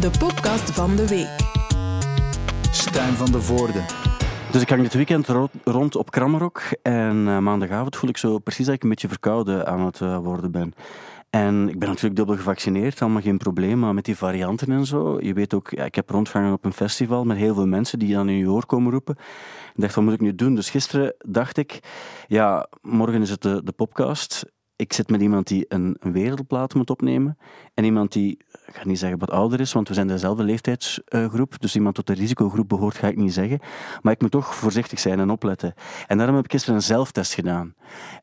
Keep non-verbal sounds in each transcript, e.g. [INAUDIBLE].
de podcast van de week. Stijn van de Voorde. Dus ik hang dit weekend ro- rond op Krammerok en eh, maandagavond voel ik zo precies dat ik een beetje verkouden aan het eh, worden ben. En ik ben natuurlijk dubbel gevaccineerd, allemaal geen probleem, maar met die varianten en zo. Je weet ook, ja, ik heb rondgehangen op een festival met heel veel mensen die dan in je oor komen roepen. Ik dacht, wat moet ik nu doen? Dus gisteren dacht ik, ja, morgen is het de, de podcast. Ik zit met iemand die een, wereldplaat moet opnemen. En iemand die, ik ga niet zeggen wat ouder is, want we zijn dezelfde leeftijdsgroep. Dus iemand tot de risicogroep behoort, ga ik niet zeggen. Maar ik moet toch voorzichtig zijn en opletten. En daarom heb ik gisteren een zelftest gedaan.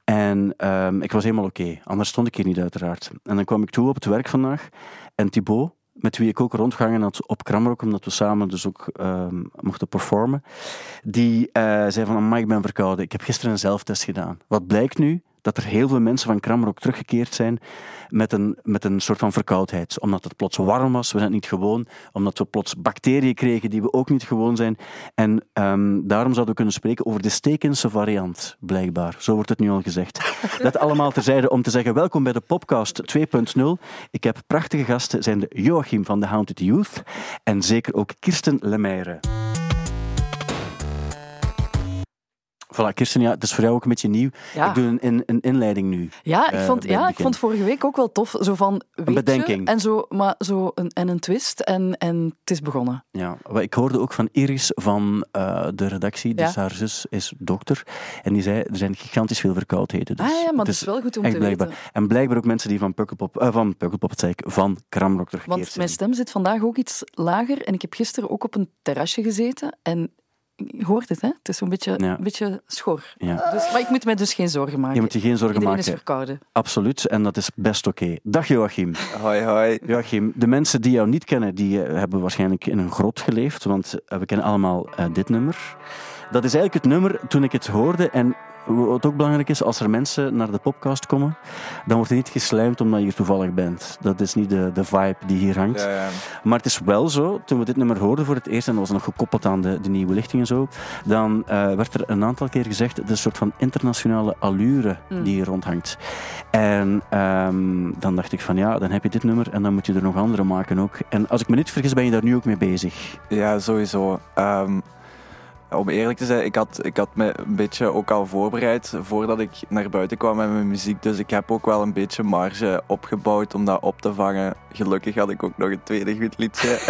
En ehm, ik was helemaal oké. Anders stond ik hier niet, uiteraard. En dan kwam ik toe op het werk vandaag. En Thibaut, met wie ik ook rondgehangen had op Kramrock, omdat we samen dus ook ehm, mochten performen, die eh, zei van, ik ben verkouden. Ik heb gisteren een zelftest gedaan. Wat blijkt nu? Dat er heel veel mensen van Kramrock teruggekeerd zijn met een, met een soort van verkoudheid. Omdat het plots warm was, we zijn het niet gewoon. Omdat we plots bacteriën kregen die we ook niet gewoon zijn. En ehm, daarom zouden we kunnen spreken over de Stekense variant, blijkbaar. Zo wordt het nu al gezegd. [LAUGHS] Dat allemaal terzijde om te zeggen, welkom bij de podcast 2.0. Ik heb prachtige gasten, zijn de Joachim van de Haunted Youth en zeker ook Kirsten Lemeyre. Voilà, Kirsten, ja, het is voor jou ook een beetje nieuw. Ja. Ik doe een, in- een inleiding nu. Ja, ik eh, vond, ja, ik vond vorige week ook wel tof. Zo van, weet je, bedenking. en, zo, maar zo een, en een twist en, en het is begonnen. Ja, ik hoorde ook van Iris van eh, de redactie, dus Ja. haar zus is dokter. En die zei, er zijn gigantisch veel verkoudheden. Dus ah ja, maar het is wel goed om te blijkbaar. weten. En blijkbaar ook mensen die van Pukkelpop, eh, van Pukkelpop, zei ik, van Kramrock teruggekeerd Want mijn stem zit vandaag ook iets lager en ik heb gisteren ook op een terrasje gezeten en je hoort het, hè? Het is zo'n beetje, Ja. een beetje schor. Ja. Dus, maar ik moet mij dus geen zorgen maken. Je moet je geen zorgen Iedereen maken. is verkouden. Absoluut, en dat is best oké. Dag Joachim. Hoi, hoi. Joachim, de mensen die jou niet kennen, die eh, hebben waarschijnlijk in een grot geleefd, want eh, we kennen allemaal eh, dit nummer. Dat is eigenlijk het nummer toen ik het hoorde en wat ook belangrijk is, als er mensen naar de podcast komen, dan wordt er niet geslijmd omdat je hier toevallig bent. Dat is niet de, de vibe die hier hangt. Ja, ja. Maar het is wel zo, toen we dit nummer hoorden voor het eerst, en dat was nog gekoppeld aan de, de nieuwe lichting en zo, dan eh, werd er een aantal keer gezegd, het is een soort van internationale allure Mm. die hier rondhangt. En ehm, dan dacht ik van ja, dan heb je dit nummer en dan moet je er nog andere maken ook. En als ik me niet vergis, ben je daar nu ook mee bezig. Ja, sowieso. Ehm, om eerlijk te zijn, ik had, ik had me een beetje ook al voorbereid voordat ik naar buiten kwam met mijn muziek. Dus ik heb ook wel een beetje marge opgebouwd om dat op te vangen. Gelukkig had ik ook nog een tweede goed liedje. [LAUGHS]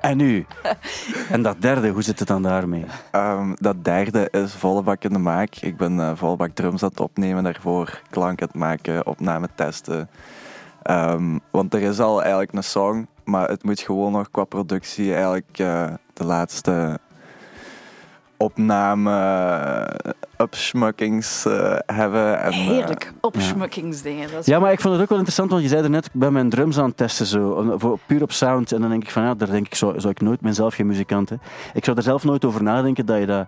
En nu? en dat derde, hoe zit het dan daarmee? Ehm, dat derde is volle bak in de maak. Ik ben eh, volle bak drums aan het opnemen daarvoor. Klank aan het maken, opname testen. Ehm, want er is al eigenlijk een song, maar het moet gewoon nog qua productie eigenlijk eh, de laatste opname upsmuckings eh, hebben. En, eh, Heerlijk. Opschmukkingsdingen. Dat is Ja, maar ik vond het ook wel interessant, want je zei er net, ik ben mijn drums aan het testen, zo, voor, puur op sound. En dan denk ik van, ja, daar denk ik, zou, zou ik nooit, ik ben zelf geen muzikant, hè. Ik zou er zelf nooit over nadenken dat, je dat,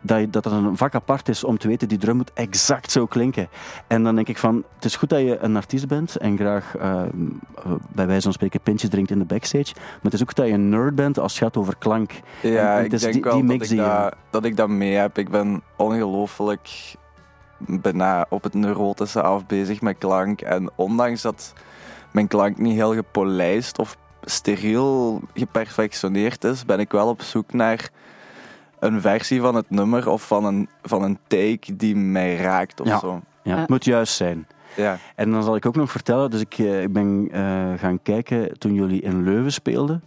dat, je, dat het een vak apart is om te weten, die drum moet exact zo klinken. En dan denk ik van, het is goed dat je een artiest bent en graag, eh, bij wijze van spreken, pintjes drinkt in de backstage. Maar het is ook goed dat je een nerd bent als het gaat over klank. Ja, En ik denk die- wel die dat, ik dat, dat ik dat mee heb. Ik ben ongelooflijk bijna op het neurotische af bezig met klank. En ondanks dat mijn klank niet heel gepolijst of steriel geperfectioneerd is, ben ik wel op zoek naar een versie van het nummer of van een, van een take die mij raakt of Ja. zo. Ja, Ja. Het moet juist zijn. Ja. En dan zal ik ook nog vertellen, dus ik, eh, ik ben eh, gaan kijken toen jullie in Leuven speelden.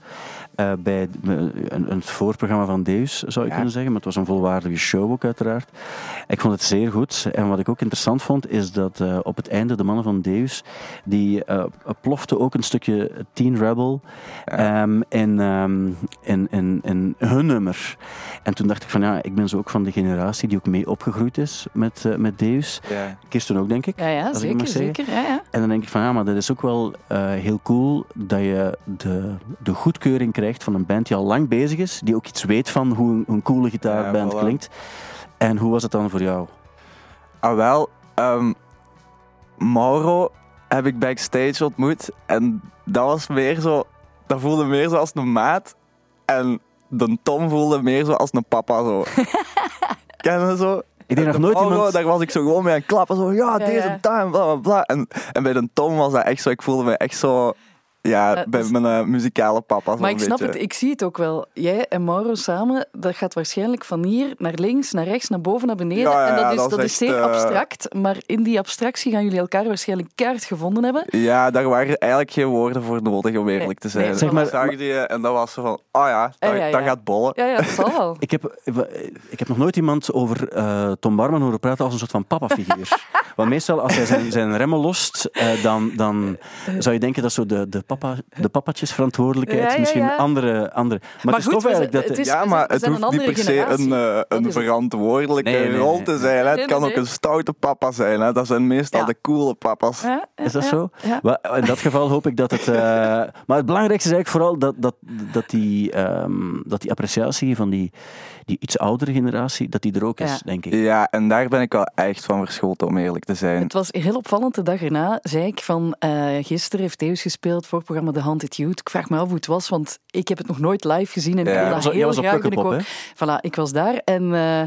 Eh, bij een, een voorprogramma van Deus, zou je Ja. kunnen zeggen. Maar het was een volwaardige show ook, uiteraard. Ik vond het zeer goed. En wat ik ook interessant vond, is dat eh, op het einde de mannen van Deus, die eh plofte ook een stukje Teen Rebel Ja. ehm, in, ehm, in, in, in hun nummer. En toen dacht ik van, ja, ik ben zo ook van de generatie die ook mee opgegroeid is met, eh, met Deus. Ja. Kirsten ook, denk ik. Ja, ja Als ik zeker, zeker. Ja, ja. En dan denk ik van ja, maar dat is ook wel eh, heel cool dat je de, de goedkeuring krijgt van een band die al lang bezig is, die ook iets weet van hoe een, een coole gitaarband Ja, voilà. klinkt. En hoe was het dan voor jou? Ah, wel, ehm, Mauro heb ik backstage ontmoet en dat was meer zo, dat voelde meer zo als een maat en de Tom voelde meer zo als een papa zo. [LAUGHS] Ken je zo? Ik denk nog De nooit Mauro, iemand... Daar was ik zo gewoon mee aan het klappen, zo ja, deze ja. bla bla bla. En, en bij de Tom was dat echt zo, ik voelde me echt zo Ja, Ja, bij dus- mijn eh, muzikale papa. Maar ik snap beetje. het, ik zie het ook wel. Jij en Mauro samen, dat gaat waarschijnlijk van hier naar links, naar rechts, naar boven, naar beneden. Ja, ja, en dat ja, is, dat dat is zeer eh, abstract, maar in die abstractie gaan jullie elkaar waarschijnlijk kaart gevonden hebben. Ja, daar waren eigenlijk geen woorden voor nodig, om eerlijk te zijn. nee, Zeg maar- Ik zag die en dat was zo van, oh ja, dat, Ja, ja, ja. dat gaat bollen. Ja, ja, dat zal wel. [LAUGHS] Ik heb, ik heb nog nooit iemand over eh, Tom Barman horen praten als een soort van papa-figuur. [LAUGHS] Want meestal, als hij zijn, zijn remmen lost, eh, dan, dan zou je denken dat zo de, de, papa, de papatjesverantwoordelijkheid Ja, ja, misschien andere, andere... Maar, het is goed, tof eigenlijk dat... het is- ja, maar het hoeft niet andere per se een, eh, een verantwoordelijke Nee, nee, nee, rol te zijn. Hè. Het kan ook een stoute papa zijn. Hè. Dat zijn meestal Ja. de coole papa's. Ja, ja, Is dat ja, zo? In dat geval hoop ik dat het. eh, maar het belangrijkste is eigenlijk vooral dat, dat, dat, die, ehm, dat die appreciatie van die, die iets oudere generatie, dat die er ook is, Ja. denk ik. Ja, en daar ben ik wel echt van verschoten, om eerlijk te zijn. Het was heel opvallend de dag erna, zei ik van eh, gisteren heeft Deus gespeeld voor programma The Haunted Youth. Ik vraag me af hoe het was, want ik heb het nog nooit live gezien en ik Ja. was, heel was graag hè? binnenkort- Voilà, ik was daar en, eh,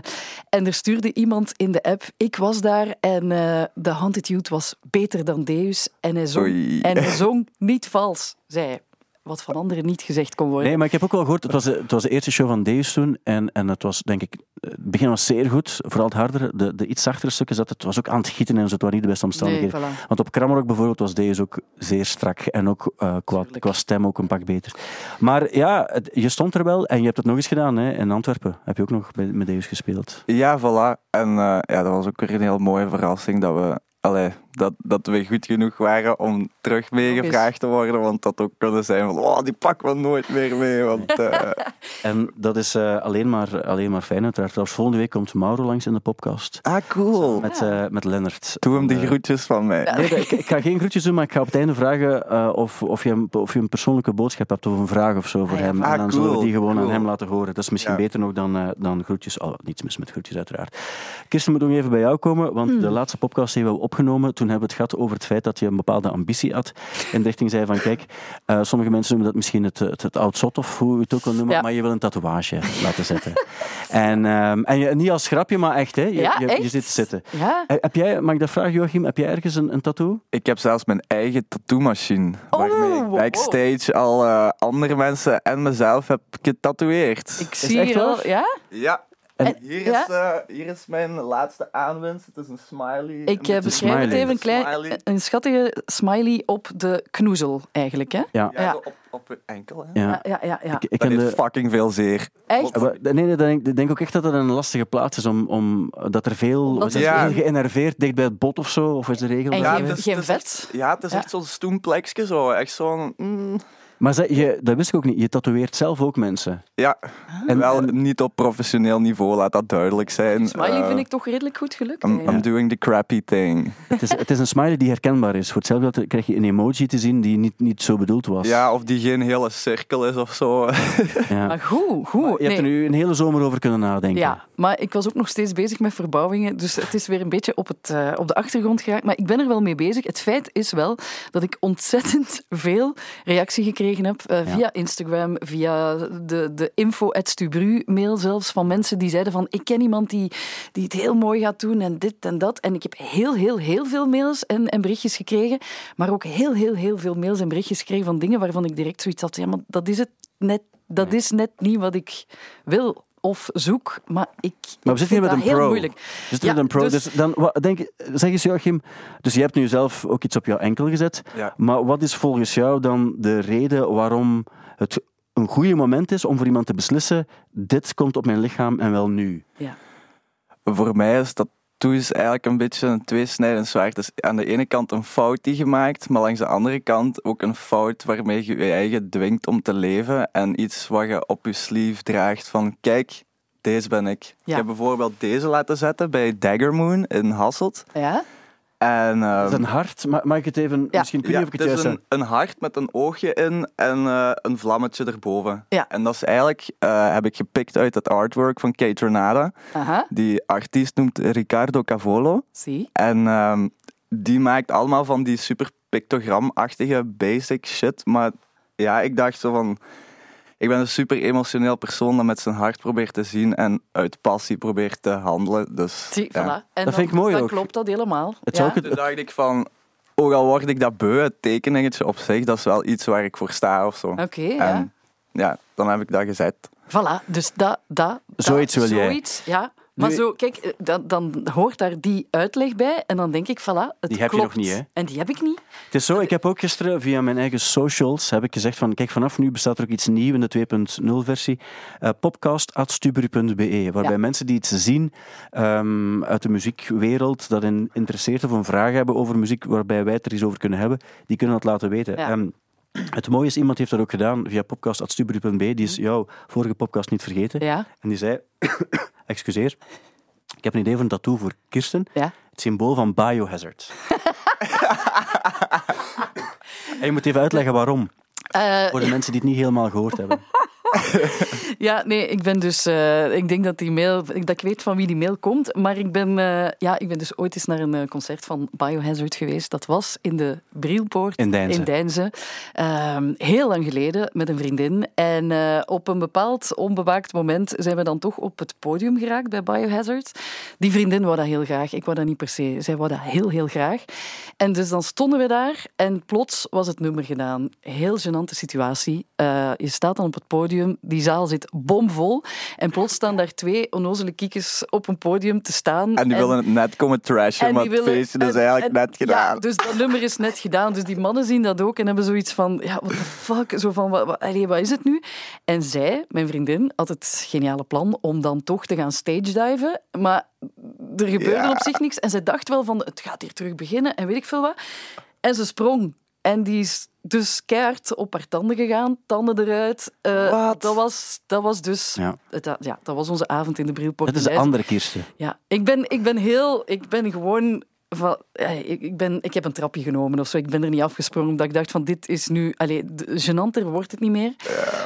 en er stuurde iemand in de app, ik was daar en eh The Haunted Youth was beter dan Deus en hij zong, Oei. en hij zong niet vals, zei hij. Wat van anderen niet gezegd kon worden. Nee, maar ik heb ook wel gehoord, het was, de, het was de eerste show van Deus toen. En, en het was, denk ik, het begin was zeer goed. Vooral het hardere. De, de iets zachtere stukken zat het was ook aan het gieten en zo. Het waren niet de beste nee, omstandigheden. voilà. Want op Kramrock bijvoorbeeld was Deus ook zeer strak. En ook eh, qua, qua stem ook een pak beter. Maar ja, het- je stond er wel. En je hebt het nog eens gedaan. Hè. In Antwerpen heb je ook nog bij, met Deus gespeeld. Ja, voilà. En eh, ja, dat was ook weer een heel mooie verrassing dat we, allee, dat, dat we goed genoeg waren om terug meegevraagd te worden. Want dat ook kunnen zijn van, oh, die pakken we nooit meer mee. Want, eh, [LAUGHS] En dat is eh, alleen, maar, alleen maar fijn uiteraard. Trouwens, volgende week komt Mauro langs in de podcast. ah, cool. Met, eh, met Lennart. Doe hem die Eh, groetjes van mij. Nee, ik, ik ga geen groetjes doen, maar ik ga op het einde vragen eh, of, of, je, een- of je een persoonlijke boodschap hebt of een vraag of zo voor Ah, ja. hem. Ah, en dan zullen we cool, die gewoon aan cool. hem laten horen. Dat is misschien Ja. beter nog dan, eh, dan groetjes. Al niets mis met groetjes, uiteraard. Kirsten, moet nog even bij jou komen, want Hmm. de laatste podcast die we hebben opgenomen, toen hebben we het gehad over het feit dat je een bepaalde ambitie had. In de richting zei van, kijk, eh, sommige mensen noemen dat misschien het, het, het oud zot of hoe je het ook wil noemen, Ja. maar je wil een tatoeage laten zetten. [LAUGHS] en ehm, en je, niet als grapje, maar echt, hè? Je, Ja, je, je zit zitten. Ja, Eh, Heb jij, mag ik dat vragen, Joachim? Heb jij ergens een, een tattoo? Ik heb zelfs mijn eigen tattoo-machine. Oh, waarmee ik wow. backstage al eh, andere mensen en mezelf heb getatoeëerd. ik zie al... waar? Ja? Ja. En- hier, ja? is, eh, hier is mijn laatste aanwinst. Het is een smiley. Ik eh, beschrijf het even, een, klein, Smiley. een schattige smiley op de knoezel, eigenlijk. Hè? Ja. Ja, op, op enkel. Hè? Ja. Ja, ja, ja. ja. Ik, ik ken de, fucking veel zeer. Echt? Eh, maar- Nee, nee, denk, ik denk ook echt dat het een lastige plaats is, om, om, dat er veel... Is geënerveerd dicht bij het bot of zo? Of is de regel? En geen, is- geen vet? Ja, het is Ja. echt zo'n stoem plekje. Zo. Echt zo'n... mm, Maar zeg, je, dat wist ik ook niet. Je tatoeëert zelf ook mensen. ja, En- wel en- niet op professioneel niveau, laat dat duidelijk zijn. Smiley Eh, vind ik toch redelijk goed gelukt. I'm, doing the crappy thing. Het is, het is een smiley die herkenbaar is. Voor hetzelfde geld krijg je een emoji te zien die niet, niet zo bedoeld was. Ja, of die geen hele cirkel is of zo. Ja. Maar goed, goed. Je hebt er nu een hele zomer over kunnen nadenken. Ja, maar ik was ook nog steeds bezig met verbouwingen. Dus het is weer een beetje op, het, eh, op de achtergrond geraakt. Maar ik ben er wel mee bezig. Het feit is wel dat ik ontzettend veel reactie gekregen heb. eh, via Instagram, via de, de info at Stubru mail zelfs. Van mensen die zeiden van ik ken iemand die, die het heel mooi gaat doen en dit en dat. En ik heb heel, heel, heel veel mails en, en berichtjes gekregen. Maar ook heel, heel, heel veel mails en berichtjes gekregen van dingen waarvan ik direct zoiets had. Ja, maar dat is het net, dat is net niet wat ik wil of zoek. Maar ik, Maar we zitten hier vind met een heel pro. moeilijk. We zitten Ja, met een pro. dus- Dus, dan, wat, denk, zeg eens Joachim, dus je hebt nu zelf ook iets op jouw enkel gezet. Ja. Maar wat is volgens jou dan de reden waarom het een goede moment is om voor iemand te beslissen, dit komt op mijn lichaam en wel nu? Ja. Voor mij is dat is eigenlijk een beetje een tweesnijdend zwaard. Dus aan de ene kant een fout die gemaakt, maar langs de andere kant ook een fout waarmee je je eigen dwingt om te leven en iets wat je op je sleeve draagt van kijk, deze ben ik. Ik heb bijvoorbeeld deze laten zetten bij Dagger Moon in Hasselt. Ja? En, Dat is ehm, een hart, maar mag ik het even, Ja. misschien kun je ja, even het het is een, een hart met een oogje in en eh, een vlammetje erboven. Ja. En dat is eigenlijk, eh, heb ik gepikt uit het artwork van Kate Renata. Aha, Die artiest noemt Riccardo Cavolo. zie. En ehm, die maakt allemaal van die super pictogramachtige basic shit. Maar ja, ik dacht zo van... Ik ben een super emotioneel persoon dat met zijn hart probeert te zien en uit passie probeert te handelen. Dus zie ja. voilà. En Dat vind ik mooi dan ook. klopt dat helemaal. Het ja. zou ook het- Toen dacht ik van... ook al word ik dat beu, het tekeningetje op zich, dat is wel iets waar ik voor sta of zo. Oké, ja. En ja, dan heb ik dat gezet. Voilà, dus dat, dat, dat Zoiets wil jij. zoiets, ja. Maar Nu- zo, kijk, eh, dan, dan hoort daar die uitleg bij en dan denk ik, voilà, het Die heb je nog niet, hè? En die heb ik niet. Het is zo, ik heb ook gisteren via mijn eigen socials heb ik gezegd van, kijk, vanaf nu bestaat er ook iets nieuws in de 2.0 versie. eh podcast.stubru.be, waarbij Ja. mensen die iets zien ehm, uit de muziekwereld, dat hen interesseert of een vraag hebben over muziek, waarbij wij het er iets over kunnen hebben, die kunnen dat laten weten. Ja. Het mooie is, iemand heeft dat ook gedaan via podcast.stubru.be, die is jouw vorige podcast niet vergeten. Ja, En die zei, excuseer, ik heb een idee voor een tattoo voor Kirsten. ja. Het symbool van biohazard. [LAUGHS] en je moet even uitleggen waarom, Eh, voor de mensen die het niet helemaal gehoord hebben. [LAUGHS] [LAUGHS] Ja, nee, ik ben dus... eh, ik denk dat die mail... Dat ik weet van wie die mail komt. Maar ik ben, eh, ja, ik ben dus ooit eens naar een eh, concert van Biohazard geweest. Dat was in de Brielpoort. In Deinze. In Deinze. Ehm, heel lang geleden, met een vriendin. En op een bepaald onbewaakt moment zijn we dan toch op het podium geraakt bij Biohazard. Die vriendin wou dat heel graag. Ik wou dat niet per se. Zij wou dat heel, heel graag. En dus dan stonden we daar en plots was het nummer gedaan. Heel gênante situatie. Je staat dan op het podium, die zaal zit bomvol. En plots staan daar twee onnozele kiekers op een podium te staan. En die willen het net komen trashen, en maar het willen- feestje is en- eigenlijk en- net gedaan. Ja, dus dat nummer is net gedaan. Dus die mannen zien dat ook en hebben zoiets van... Ja, what the fuck? Zo van, wat, wat, allee, wat is het nu? En zij, mijn vriendin, had het geniale plan om dan toch te gaan stage diven. Maar er gebeurde Ja. op zich niks. En zij dacht wel van, het gaat hier terug beginnen en weet ik veel wat. En ze sprong. En die is dus keihard op haar tanden gegaan, tanden eruit. Eh, Wat? dat, was, dat was dus... Ja. Het, ja, dat was onze avond in de Brielpoort. Dat is de Leiden. andere Kirsten. Ja, ik ben, ik ben heel... Ik ben gewoon... Van, eh, ik, ik, ben, ik heb een trapje genomen of zo. Ik ben er niet afgesprongen omdat ik dacht van dit is nu... Allee, gênanter wordt het niet meer.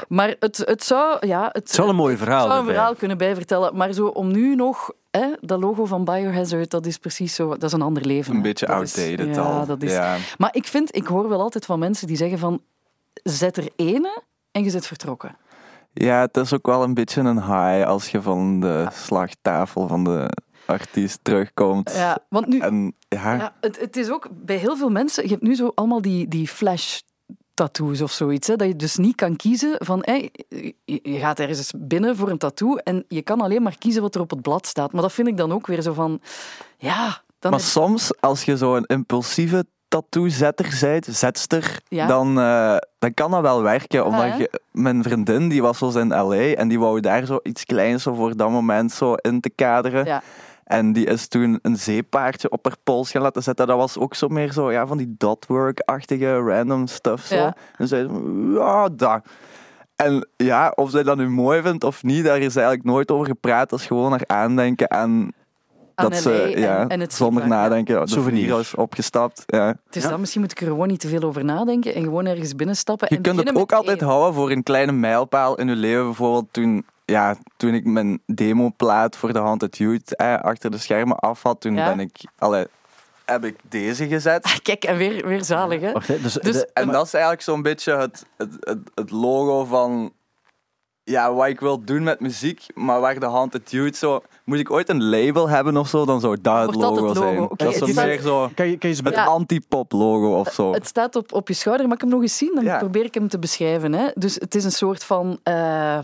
Maar het, het zou... Ja, het, Het wel een mooi verhaal. ik zou een erbij. verhaal kunnen bijvertellen. Maar zo om nu nog... Hè, dat logo van Biohazard, dat is precies zo... Dat is een ander leven. Een hè. beetje Dat is- outdated ja, al. Dat is, Ja. Maar ik vind... Ik hoor wel altijd van mensen die zeggen van... Zet er ene en je zit vertrokken. ja, het is ook wel een beetje een high als je van de slagtafel van de artiest terugkomt. Ja, want nu... En ja, Ja, het, het is ook bij heel veel mensen. Je hebt nu zo allemaal die, die flash tattoos of zoiets. Hè, dat je dus niet kan kiezen van hey, je gaat ergens binnen voor een tattoo en je kan alleen maar kiezen wat er op het blad staat. Maar dat vind ik dan ook weer zo van ja. Dan maar soms als je zo'n impulsieve tattoo-zetter bent, zetster, Ja. dan, eh, dan kan dat wel werken. Omdat hè? je, mijn vriendin die was zo in L.A. en die wou daar zo iets kleins zo voor dat moment zo in te kaderen. ja. En die is toen een zeepaardje op haar pols gaan laten zetten. Dat was ook zo meer zo, ja, van die dotwork-achtige random stuff. Zo. Ja. En zei ze, ja, dat. En ja, of zij dat nu mooi vindt of niet, daar is eigenlijk nooit over gepraat. Dat is gewoon haar aandenken aan dat LA ze, ja, en het zonder ja. nadenken, de Souvenir. is opgestapt. Ja. Het is Ja. dan, misschien moet ik er gewoon niet te veel over nadenken en gewoon ergens binnenstappen. Je en kunt het ook altijd één. houden voor een kleine mijlpaal in je leven. Bijvoorbeeld toen, ja, toen ik mijn demoplaat voor de Haunted Youth eh, achter de schermen af had, toen Ja. ben ik, allee, heb ik deze gezet. Ah, Kijk, en weer, weer zalig, hè? Wacht, hè, dus, Dus- de- En dat is eigenlijk zo'n beetje het, het, het, het logo van ja, wat ik wil doen met muziek, maar waar de Haunted Youth zo... Moet ik ooit een label hebben of zo, dan zou dat het Wordt dat logo, het logo? zijn. Oké, dat is het staat- meer zo kan, je, kan je het Ja. anti-pop logo of zo. Het staat op, op je schouder. Mag ik hem nog eens zien? Dan Ja. probeer ik hem te beschrijven. Hè? Dus het is een soort van... eh,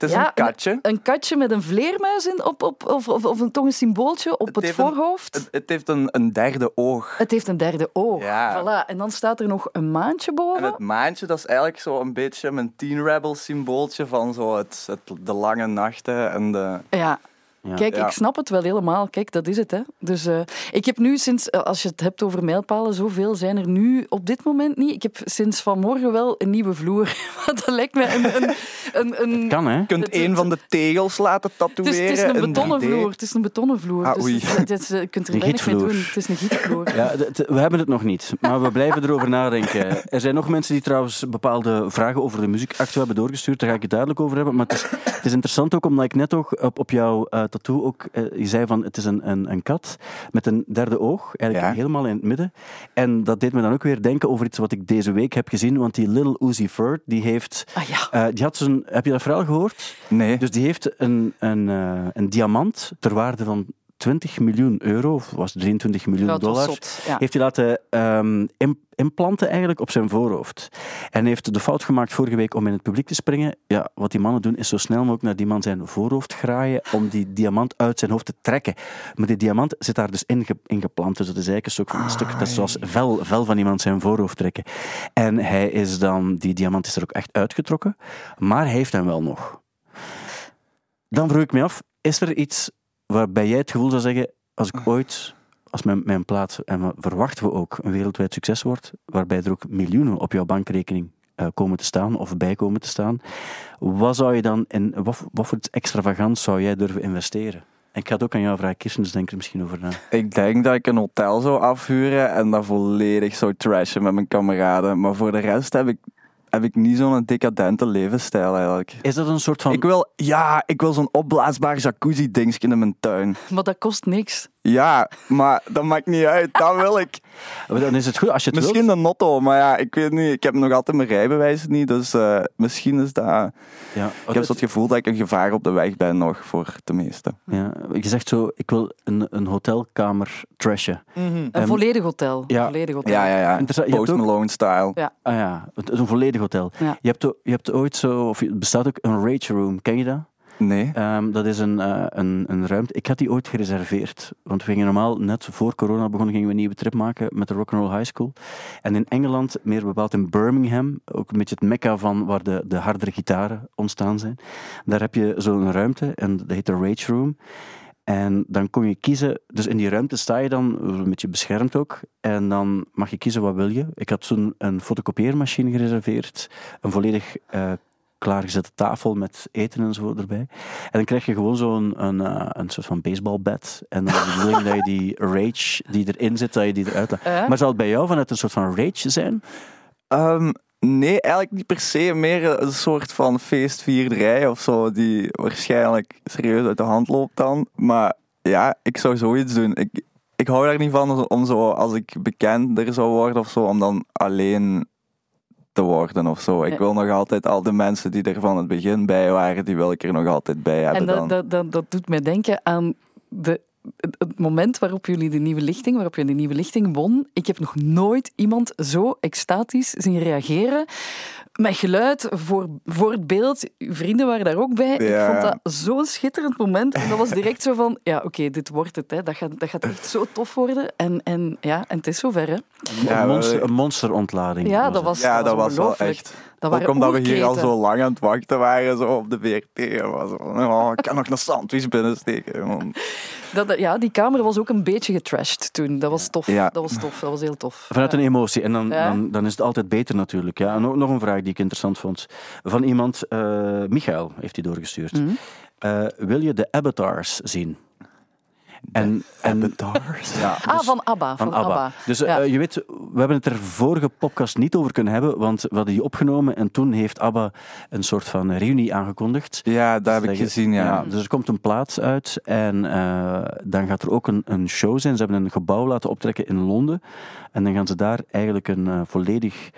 Het is ja, een katje. Een katje met een vleermuis in, op, op, of, of, of een, toch een symbooltje op Het het, heeft een- voorhoofd. Het, het heeft een, een derde oog. Het heeft een derde oog. Ja. Voilà. En dan staat er nog een maantje En boven. het maantje, dat is eigenlijk zo een beetje mijn Teen Rebel symbooltje van zo het, het, de lange nachten en de... Ja. Ja. Kijk, Ja. ik snap het wel helemaal. Kijk, dat is het. Hè. Dus eh, ik heb nu sinds, eh, als je het hebt over mijlpalen, zoveel zijn er nu op dit moment niet. Ik heb sinds vanmorgen wel een nieuwe vloer. [LAUGHS] Want dat lijkt mij een... een, een, [LAUGHS] een kan, hè? Je kunt Het- een het- van de tegels laten het, is, tatoeëren. het is een betonnen 3D. vloer. Het is een betonnen vloer. Ah, dus oei. het, het is, je kunt er Een weinig mee doen. gietvloer. Het is een gietvloer. Ja, we hebben het nog niet, maar we blijven erover nadenken. Er zijn nog mensen die trouwens bepaalde vragen over de muziekactu hebben doorgestuurd. Daar ga ik het duidelijk over hebben. Maar het is, het is interessant ook omdat ik net ook op, op jouw eh, tattoo ook, eh, je zei van het is een, een, een kat met een derde oog, eigenlijk Ja. helemaal in het midden. En dat deed me dan ook weer denken over iets wat ik deze week heb gezien, want die Little Uzi Vert, die heeft, Ah ja. eh, die had zo'n, heb je dat verhaal gehoord? Nee. Dus die heeft een, een, eh, een diamant ter waarde van 20 miljoen euro, of was het 23 miljoen dollar, zot, ja. heeft hij laten implanten eigenlijk op zijn voorhoofd. En hij heeft de fout gemaakt vorige week om in het publiek te springen. Ja, wat die mannen doen is zo snel mogelijk naar die man zijn voorhoofd graaien om die diamant uit zijn hoofd te trekken. Maar die diamant zit daar dus in, ge- in geplant. Dus dat is eigenlijk een stuk, een stuk dat is zoals vel, vel van iemand zijn voorhoofd trekken. En hij is dan, die diamant is er ook echt uitgetrokken, maar hij heeft hem wel nog. Dan vroeg ik me af, is er iets waarbij jij het gevoel zou zeggen, als ik ooit, als mijn, mijn plaat, en verwachten we ook, een wereldwijd succes wordt, waarbij er ook miljoenen op jouw bankrekening eh, komen te staan of bij komen te staan, wat zou je dan in, wat, wat voor iets extravagants zou jij durven investeren? En ik ga het ook aan jou vragen, Kirsten, dus denk er misschien over na. Ik denk dat ik een hotel zou afhuren en dat volledig zou trashen met mijn kameraden. Maar voor de rest heb ik, heb ik niet zo'n decadente levensstijl eigenlijk. Is dat een soort van... Ik wil, ja, ik wil zo'n opblaasbaar jacuzzi-dingetje in mijn tuin. Maar dat kost niks. Ja, maar dat maakt niet uit. Dat wil ik. Dan is het goed als je het Misschien wilt. een notto, maar ja, ik weet niet. Ik heb nog altijd mijn rijbewijs niet, dus eh, misschien is dat... Ja, Ik heb zo het gevoel dat ik een gevaar op de weg ben nog voor de meesten. ja, je zegt zo, ik wil een, een hotelkamer trashen. Een Ehm, volledig hotel. ja. Volledig hotel. Ja, ja, ja. Post ook- Malone-style. Ja. Ah ja, het is een volledig hotel. Ja. Je, hebt, je hebt ooit zo, of het bestaat ook een rage room, ken je dat? Nee. Ehm, dat is een, eh, een, een ruimte. Ik had die ooit gereserveerd. Want we gingen normaal, net voor corona begonnen, gingen we een nieuwe trip maken met de Rock'n'Roll High School. En in Engeland, meer bepaald in Birmingham, ook een beetje het mekka van waar de, de hardere gitaren ontstaan zijn. Daar heb je zo'n ruimte en dat heet de Rage Room. En dan kon je kiezen, dus in die ruimte sta je dan, een beetje beschermd ook, en dan mag je kiezen wat wil je. Ik had toen een fotocopieermachine gereserveerd, een volledig eh, klaargezette tafel met eten en zo erbij. En dan krijg je gewoon zo'n een, eh, een soort van baseballbed. En dan de bedoeling dat je die rage die erin zit, dat je die eruit laat. Eh? Maar zal het bij jou vanuit een soort van rage zijn? Ehm, nee, eigenlijk niet per se. Meer een soort van feestvierderij of zo, die waarschijnlijk serieus uit de hand loopt dan. Maar ja, ik zou zoiets doen. Ik, ik hou daar niet van om zo, als ik bekender zou worden of zo, om dan alleen te worden of zo. Ik wil nog altijd al de mensen die er van het begin bij waren, die wil ik er nog altijd bij hebben En dan. dat, dat, dat, doet mij denken aan de, het, moment waarop jullie de nieuwe lichting, waarop je de nieuwe lichting won. Ik heb nog nooit iemand zo extatisch zien reageren. Met geluid voor, voor het beeld. Uw vrienden waren daar ook bij. Ja. Ik vond dat zo'n schitterend moment. En dat was direct zo van, ja oké, dit wordt het. Hè. Dat, gaat, dat gaat echt zo tof worden. En, en, ja, en het is zover. Hè. Ja, een, monster, een monsterontlading. Ja, was dat was, ja, dat was wel echt. Dat Ook waren omdat we hier al zo lang aan het wachten waren, zo op de VRT. Was, oh, ik kan nog een sandwich binnensteken. man. [LAUGHS] Dat, ja, die kamer was ook een beetje getrashed toen. Dat was tof. Ja. Dat was tof. Dat was heel tof. Vanuit een emotie. En dan, Ja. dan, dan is het altijd beter natuurlijk. Ja. En ook nog een vraag die ik interessant vond. Van iemand, eh Michael heeft die doorgestuurd. Mhm. Eh, wil je de avatars zien? En, en, Avatars. [LAUGHS] ja, Ah, dus- van ABBA. Van, Van ABBA. ABBA. Dus eh, je weet, we hebben het er vorige podcast niet over kunnen hebben, want we hadden die opgenomen en toen heeft ABBA een soort van reunie aangekondigd. Ja, dat heb ik gezien, ja. Dus er komt een plaats uit en eh, dan gaat er ook een, een show zijn. Ze hebben een gebouw laten optrekken in Londen en dan gaan ze daar eigenlijk een eh, volledig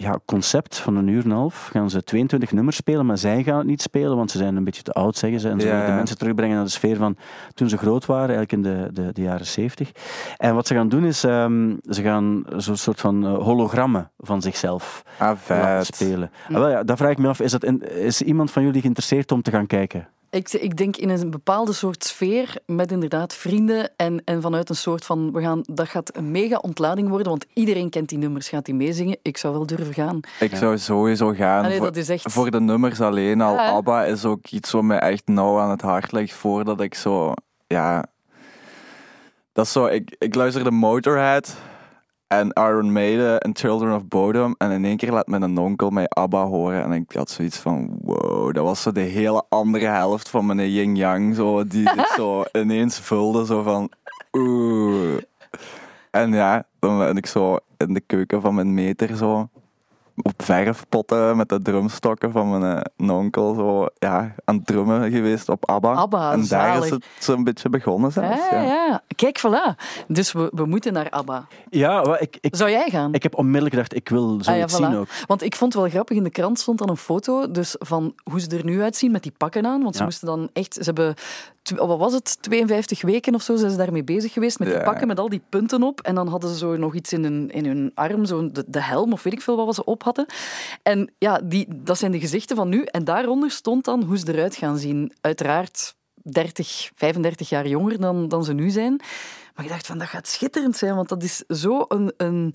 ja, concept van een uur en een half. Gaan ze 22 nummers spelen, maar zij gaan het niet spelen, want ze zijn een beetje te oud, zeggen ze. En ze Ja, willen de mensen terugbrengen naar de sfeer van toen ze groot waren, eigenlijk in de, de, de jaren 70. En wat ze gaan doen is, ehm, ze gaan zo'n soort van eh, hologrammen van zichzelf Ah, laten vet. spelen. Ah, wel ja, daar vraag ik me af, is, dat in- is iemand van jullie geïnteresseerd om te gaan kijken? Ik, ik denk in een bepaalde soort sfeer met inderdaad vrienden en, en vanuit een soort van, we gaan, dat gaat een mega ontlading worden, want iedereen kent die nummers, gaat die meezingen. Ik zou wel durven gaan. Ik zou sowieso gaan. Allee, voor, dat is echt... voor de nummers alleen al. Ja? ABBA is ook iets wat mij echt nauw aan het hart ligt voordat ik zo... Ja... Dat is zo... Ik, ik luisterde Motorhead en Iron Maiden en Children of Bodom. En in één keer laat mijn onkel mij ABBA horen. En ik had zoiets van... Wow, dat was zo de hele andere helft van mijn yin-yang zo, die zich zo [LAUGHS] ineens vulde. Zo van... Oeh... En ja, dan ben ik zo in de keuken van mijn meter zo op verfpotten met de drumstokken van mijn eh, onkel zo, ja, aan het drummen geweest op ABBA. ABBA, en daar zalig. is het zo'n beetje begonnen zelfs. ja, Ja, ja. Kijk, voilà. Dus we, we moeten naar ABBA. Ja, ik, ik, Zou jij gaan? ik heb onmiddellijk gedacht, ik wil zoiets Ah, ja, voilà. zien ook. Want ik vond het wel grappig, in de krant stond dan een foto dus van hoe ze er nu uitzien met die pakken aan. Want ze Ja. moesten dan echt... Ze hebben wat was het, 52 weken of zo zijn ze daarmee bezig geweest met die Ja. pakken met al die punten op. En dan hadden ze zo nog iets in hun, in hun arm, zo de, de helm of weet ik veel wat ze op hadden. En ja, die, dat zijn de gezichten van nu. En daaronder stond dan hoe ze eruit gaan zien. Uiteraard 30, 35 jaar jonger dan, dan ze nu zijn. Maar ik dacht van, dat gaat schitterend zijn, want dat is zo een, een,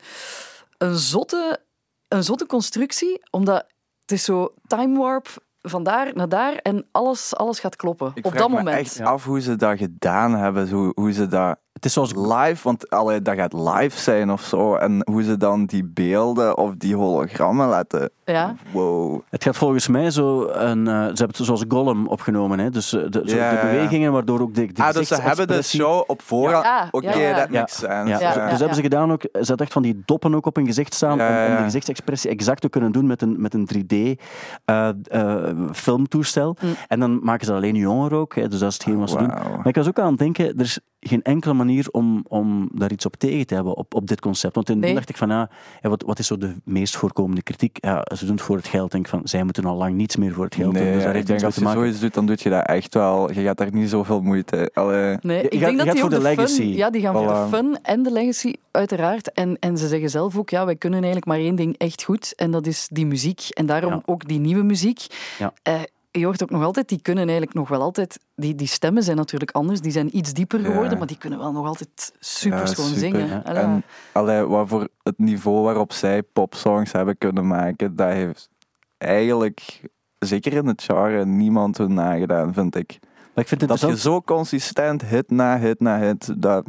een, zotte, een zotte constructie, omdat het is zo time warp van daar naar daar en alles, alles gaat kloppen Ik op vraag dat me moment. echt af hoe ze dat gedaan hebben. Hoe, hoe ze dat Het is zoals live, want allee, dat gaat live zijn of zo. En hoe ze dan die beelden of die hologrammen laten. Ja. Wow. Het gaat volgens mij zo een. eh, ze hebben het zoals Gollum opgenomen, hè? dus eh, de, zo Ja, de bewegingen waardoor ook de, de Ah, dus ze hebben de show op voorhand. Ja, Oké, dat makes sense. Ja, dus dus hebben ze gedaan ook, ze hadden echt van die doppen ook op hun gezicht staan Ja, om, ja, om ja. de gezichtsexpressie exact te kunnen doen met een, met een 3D eh, eh, filmtoestel. Mm. En dan maken ze alleen jonger ook, hè, dus dat is hetgeen wat ze doen. Maar ik was ook aan het denken, er is geen enkele manier om, om daar iets op tegen te hebben, op, op dit concept. Want in Nee. dacht ik van, ja, wat, wat is zo de meest voorkomende kritiek? Ja, ze doen het voor het geld. Denk ik van, zij moeten al lang niets meer voor het geld doen. Nee, Dus daar ik heeft denk niets mee als je maken. zoiets doet, dan doe je dat echt wel. Je gaat daar niet zoveel moeite. Allee. Nee, Je ik denk dat die voor de de legacy. Fun, ja, die gaan voor de fun en de legacy, uiteraard. En, en ze zeggen zelf ook, ja, wij kunnen eigenlijk maar één ding echt goed. En dat is die muziek. En daarom Ja. ook die nieuwe muziek. Ja. Eh, je hoort ook nog altijd, die kunnen eigenlijk nog wel altijd... Die, die stemmen zijn natuurlijk anders, die zijn iets dieper Ja. geworden, maar die kunnen wel nog altijd super Ja, schoon super. zingen. Ja. Allee. En allee, wat voor het niveau waarop zij popsongs hebben kunnen maken, dat heeft eigenlijk, zeker in het genre, niemand hun nagedaan, vind ik. Maar ik vind het Dat je zo consistent hit na hit na hit, dat...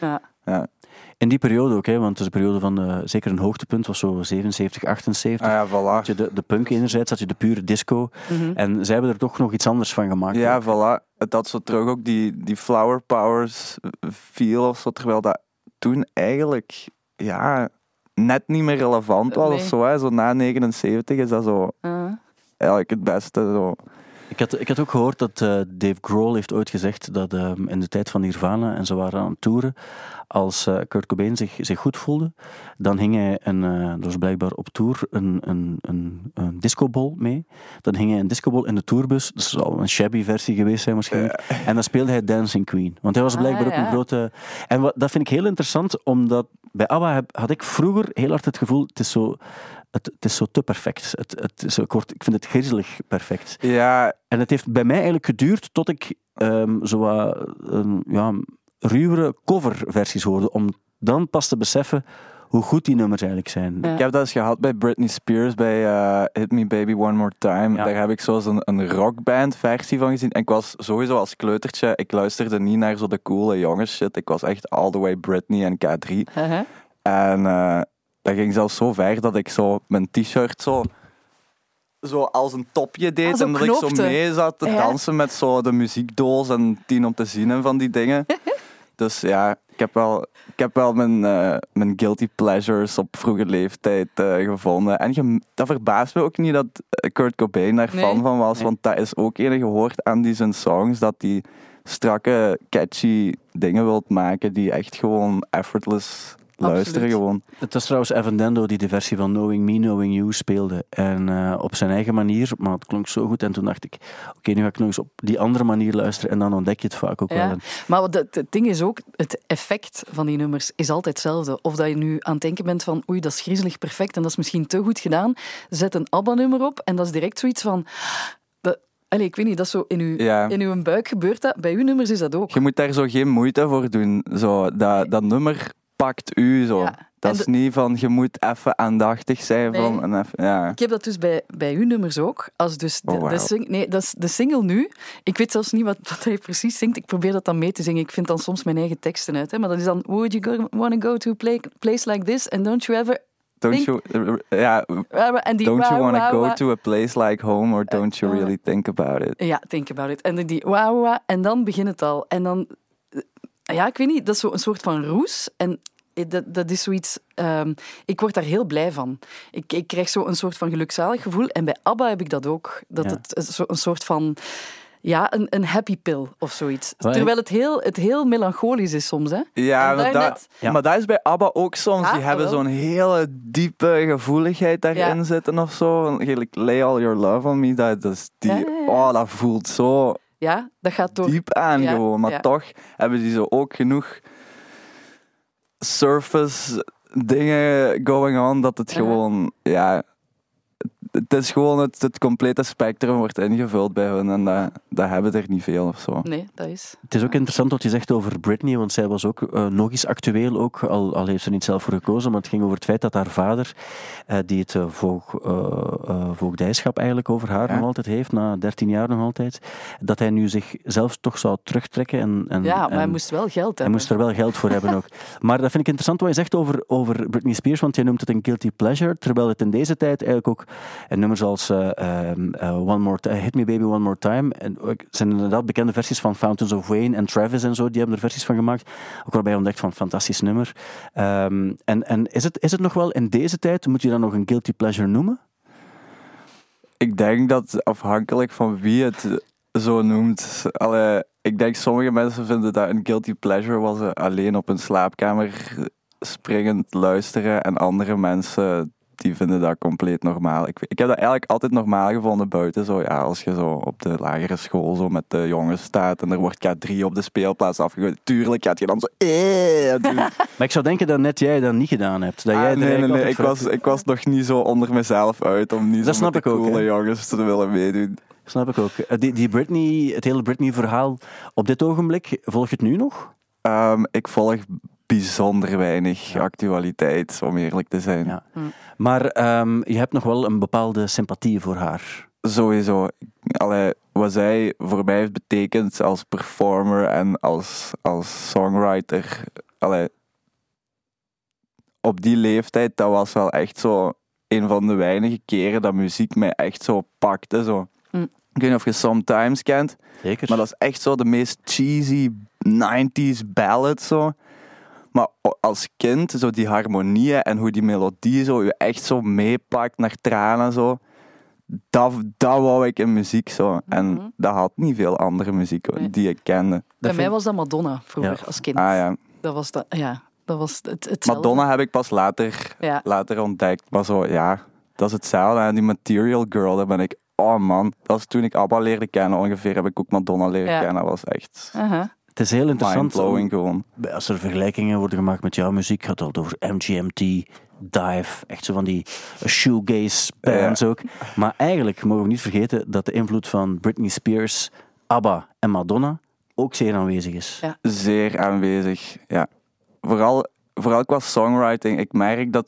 Ja. In die periode ook, hè, want het is een periode van, eh, zeker een hoogtepunt, was zo 77, 78. Ah ja, Had voilà. je de, de punk enerzijds, had je de pure disco. Mhm. En zij hebben er toch nog iets anders van gemaakt. Ja, voilà. Het had zo terug ook die, die flower powers feel of zo, terwijl dat toen eigenlijk, ja, net niet meer relevant was Nee. of zo. Hè. Zo na 79 is dat zo Ah. eigenlijk het beste. Zo. Ik had, ik had ook gehoord dat eh, Dave Grohl heeft ooit gezegd dat ehm, in de tijd van Nirvana, en ze waren aan het toeren, als eh, Kurt Cobain zich, zich goed voelde, dan hing hij, een, eh, er was blijkbaar op tour een, een, een, een discobol mee. Dan hing hij een discobol in de tourbus, dat zal een shabby versie geweest zijn waarschijnlijk, en dan speelde hij Dancing Queen. Want hij was Ah, blijkbaar ook ja. een grote... En wat, dat vind ik heel interessant, omdat bij ABBA heb- had ik vroeger heel hard het gevoel, het is zo... Het, het is zo te perfect. Het, het is kort, ik vind het griezelig perfect. Ja, En het heeft bij mij eigenlijk geduurd tot ik ehm zo wat, een, ja, ruwere coverversies hoorde, om dan pas te beseffen hoe goed die nummers eigenlijk zijn. Ja. Ik heb dat eens gehad bij Britney Spears, bij eh, Hit Me Baby One More Time. Ja. Daar heb ik zo een, een rockband versie van gezien. En ik was sowieso als kleutertje, ik luisterde niet naar zo de coole jongens shit. Ik was echt all the way Britney en K3. Uh-huh. En eh, dat ging zelfs zo ver dat ik zo mijn t-shirt zo, zo als een topje deed. Ah, en dat ik zo mee zat te Ja. dansen met zo de muziekdoos en tien om te zien en van die dingen. [LAUGHS] dus ja, ik heb wel, ik heb wel mijn, eh, mijn guilty pleasures op vroege leeftijd eh, gevonden. En je, dat verbaast me ook niet dat Kurt Cobain daar Nee. fan van was. Nee. Want dat is ook enige gehoord aan die zijn songs. Dat hij strakke, catchy dingen wilt maken die echt gewoon effortless luisteren. Gewoon. Het was trouwens Evan Dando die de versie van Knowing Me, Knowing You speelde. En eh, op zijn eigen manier, maar het klonk zo goed. En toen dacht ik, oké, nu ga ik nog eens op die andere manier luisteren. En dan ontdek je het vaak ook Ja. wel. Maar wat het, het ding is ook, het effect van die nummers is altijd hetzelfde. Of dat je nu aan het denken bent van, oei, dat is griezelig perfect en dat is misschien te goed gedaan. Zet een ABBA-nummer op en dat is direct zoiets van... Dat, ik weet niet, dat is zo in uw, Ja. in uw buik gebeurt dat. Bij uw nummers is dat ook. Je moet daar zo geen moeite voor doen. Zo, dat, dat nummer pakt u zo. Ja. Dat is niet van je moet even aandachtig zijn. Nee. Van, en even, ja. Ik heb dat dus bij, bij uw nummers ook. Als dus de, Oh, de, sing- nee, dat is de single nu. Ik weet zelfs niet wat, wat hij precies zingt. Ik probeer dat dan mee te zingen. Ik vind dan soms mijn eigen teksten uit. Hè. Maar dat is dan... Would you go, want to go to a place like this? And don't you ever... Don't you, ja, don't you want to go to a place like home or don't you eh, really think about it? Ja, think about it. En dan die wauw, en dan begint het al. En dan, eh, ja, ik weet niet, dat is zo een soort van roes. En eh, dat, dat is zoiets, ehm, ik word daar heel blij van. Ik, ik krijg zo een soort van gelukzalig gevoel. En bij ABBA heb ik dat ook. Dat Ja. het zo een soort van, ja, een, een happy pill of zoiets. Terwijl het heel, het heel melancholisch is soms, hè. Ja, maar, dat, Ja. maar dat is bij ABBA ook soms. Ja, die hebben zo'n hele diepe gevoeligheid daarin Ja. zitten of zo. Lay All Your Love On Me, dat, dat, is die, Ja, ja, ja. Oh, dat voelt zo Ja, dat gaat door. diep aan Ja, gewoon. Maar ja. toch hebben die zo ook genoeg surface dingen going on dat het gewoon, ja, het is gewoon het, het complete spectrum wordt ingevuld bij hun en dat, dat hebben er niet veel of zo. Nee, dat is. Het is ook interessant wat je zegt over Britney, want zij was ook eh, nog eens actueel, ook, al, al heeft ze er niet zelf voor gekozen, maar het ging over het feit dat haar vader, eh, die het eh, voog, eh, eh, voogdijschap eigenlijk over haar Ja. nog altijd heeft, na 13 jaar nog altijd, dat hij nu zichzelf toch zou terugtrekken. En, en, Ja, maar hij moest wel geld hij hebben. moest er wel geld voor hebben ook. [LAUGHS] Maar dat vind ik interessant wat je zegt over, over Britney Spears, want je noemt het een guilty pleasure, terwijl het in deze tijd eigenlijk ook een nummer zoals eh, ehm, eh, One More Hit Me Baby One More Time, en zijn inderdaad bekende versies van Fountains of Wayne en Travis en zo, die hebben er versies van gemaakt. Ook waarbij je ontdekt van fantastisch nummer. Ehm, en en is, het, is het nog wel in deze tijd, moet je dat nog een guilty pleasure noemen? Ik denk dat afhankelijk van wie het zo noemt. Allee, ik denk sommige mensen vinden dat een guilty pleasure was ze alleen op een slaapkamer springend luisteren. En andere mensen die vinden dat compleet normaal. Ik, ik heb dat eigenlijk altijd normaal gevonden buiten. Zo, ja, als je zo op de lagere school zo met de jongens staat en er wordt K3 op de speelplaats afgegooid. Tuurlijk gaat je dan zo... Eh, doen. [LAUGHS] Maar ik zou denken dat net jij dat niet gedaan hebt. Dat jij Ah, er nee, nee, nee. Ik was, ik was nog niet zo onder mezelf uit om niet Dat zo met snap de ik ook, coole jongens te willen meedoen. Snap ik ook. Eh, Die, die Britney, het hele Britney-verhaal op dit ogenblik, volg je het nu nog? Ehm, ik volg bijzonder weinig actualiteit, om eerlijk te zijn. Ja. Maar ehm, je hebt nog wel een bepaalde sympathie voor haar. Sowieso. Allee, wat zij voor mij heeft betekend als performer en als, als songwriter. Allee, op die leeftijd, dat was wel echt zo een van de weinige keren dat muziek mij echt zo pakte. Zo. Mm. Ik weet niet of je Sometimes kent. Zeker. Maar dat is echt zo de meest cheesy 90s ballad zo. Maar als kind, zo die harmonieën en hoe die melodie zo je echt zo meepakt naar tranen zo. Dat, dat wou ik in muziek zo. En Mhm. dat had niet veel andere muziek Nee. die ik kende. Bij mij was dat Madonna vroeger Ja. als kind. Ah ja. Dat was dat, ja, dat was het, hetzelfde. Madonna heb ik pas later, Ja. later ontdekt. Maar zo, ja, dat is hetzelfde. En die Material Girl, daar ben ik... Oh man, dat was toen ik ABBA leerde kennen ongeveer, heb ik ook Madonna leren Ja. kennen. Dat was echt Aha. Het is heel interessant. mindblowing gewoon. Als er vergelijkingen worden gemaakt met jouw muziek, gaat het altijd over MGMT, Dive, echt zo van die shoegaze bands ook. Maar eigenlijk mogen we niet vergeten dat de invloed van Britney Spears, ABBA en Madonna ook zeer aanwezig is. Ja. zeer aanwezig. Ja. Vooral, vooral qua songwriting. Ik merk dat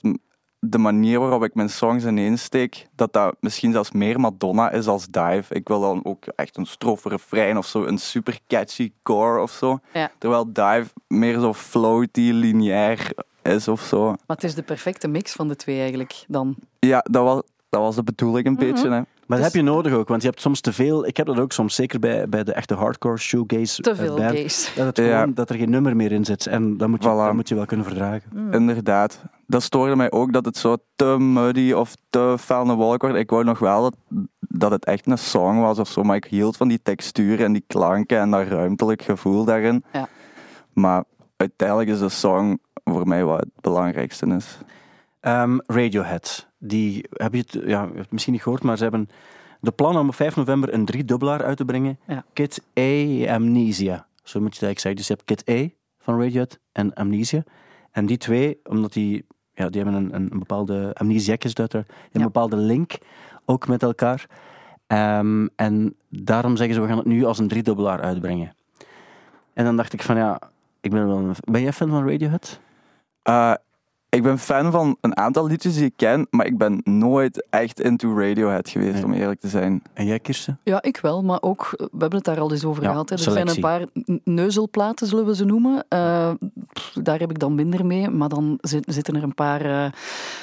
de manier waarop ik mijn songs ineensteek, dat dat misschien zelfs meer Madonna is als Dive. Ik wil dan ook echt een strofe refrein of zo, een super catchy core of zo. Ja. Terwijl Dive meer zo floaty, lineair is of zo. Maar het is de perfecte mix van de twee eigenlijk dan. Ja, dat was, dat was de bedoeling een beetje. Hè. Maar dat Dus- heb je nodig ook, want je hebt soms te veel. Ik heb dat ook soms, zeker bij, bij de echte hardcore shoegaze Te veel eh, band. Dat, het Ja. gewoon, dat er geen nummer meer in zit. En dat moet je, Voilà. dat moet je wel kunnen verdragen. Inderdaad. Dat stoorde mij ook dat het zo te muddy of te fel een wolk wordt. Ik wou nog wel dat, dat het echt een song was of zo, maar ik hield van die textuur en die klanken en dat ruimtelijk gevoel daarin. Ja. Maar uiteindelijk is de song voor mij wat het belangrijkste is. Ehm, Radiohead. Die heb je het, ja, je hebt het misschien niet gehoord, maar ze hebben de plan om op 5 november een driedubbelaar uit te brengen. Ja. Kid A Amnesia. Zo moet je het eigenlijk zeggen. Dus je hebt Kid A van Radiohead en Amnesia. En die twee, omdat die, ja, die hebben een, een, een bepaalde amnesiak is die hebben Ja. een bepaalde link ook met elkaar. Ehm, en daarom zeggen ze, we gaan het nu als een driedubbelaar uitbrengen. En dan dacht ik van ja, ik ben wel een, ben jij fan van Radiohead? Eh, ik ben fan van een aantal liedjes die ik ken, maar ik ben nooit echt into Radiohead geweest, Nee. om eerlijk te zijn. En jij, Kirsten? Ja, ik wel, maar ook, we hebben het daar al eens over Ja, gehad. Hè. Er selectie. zijn een paar neuzelplaten, zullen we ze noemen. Eh, pff, daar heb ik dan minder mee, maar dan zit- zitten er een paar... eh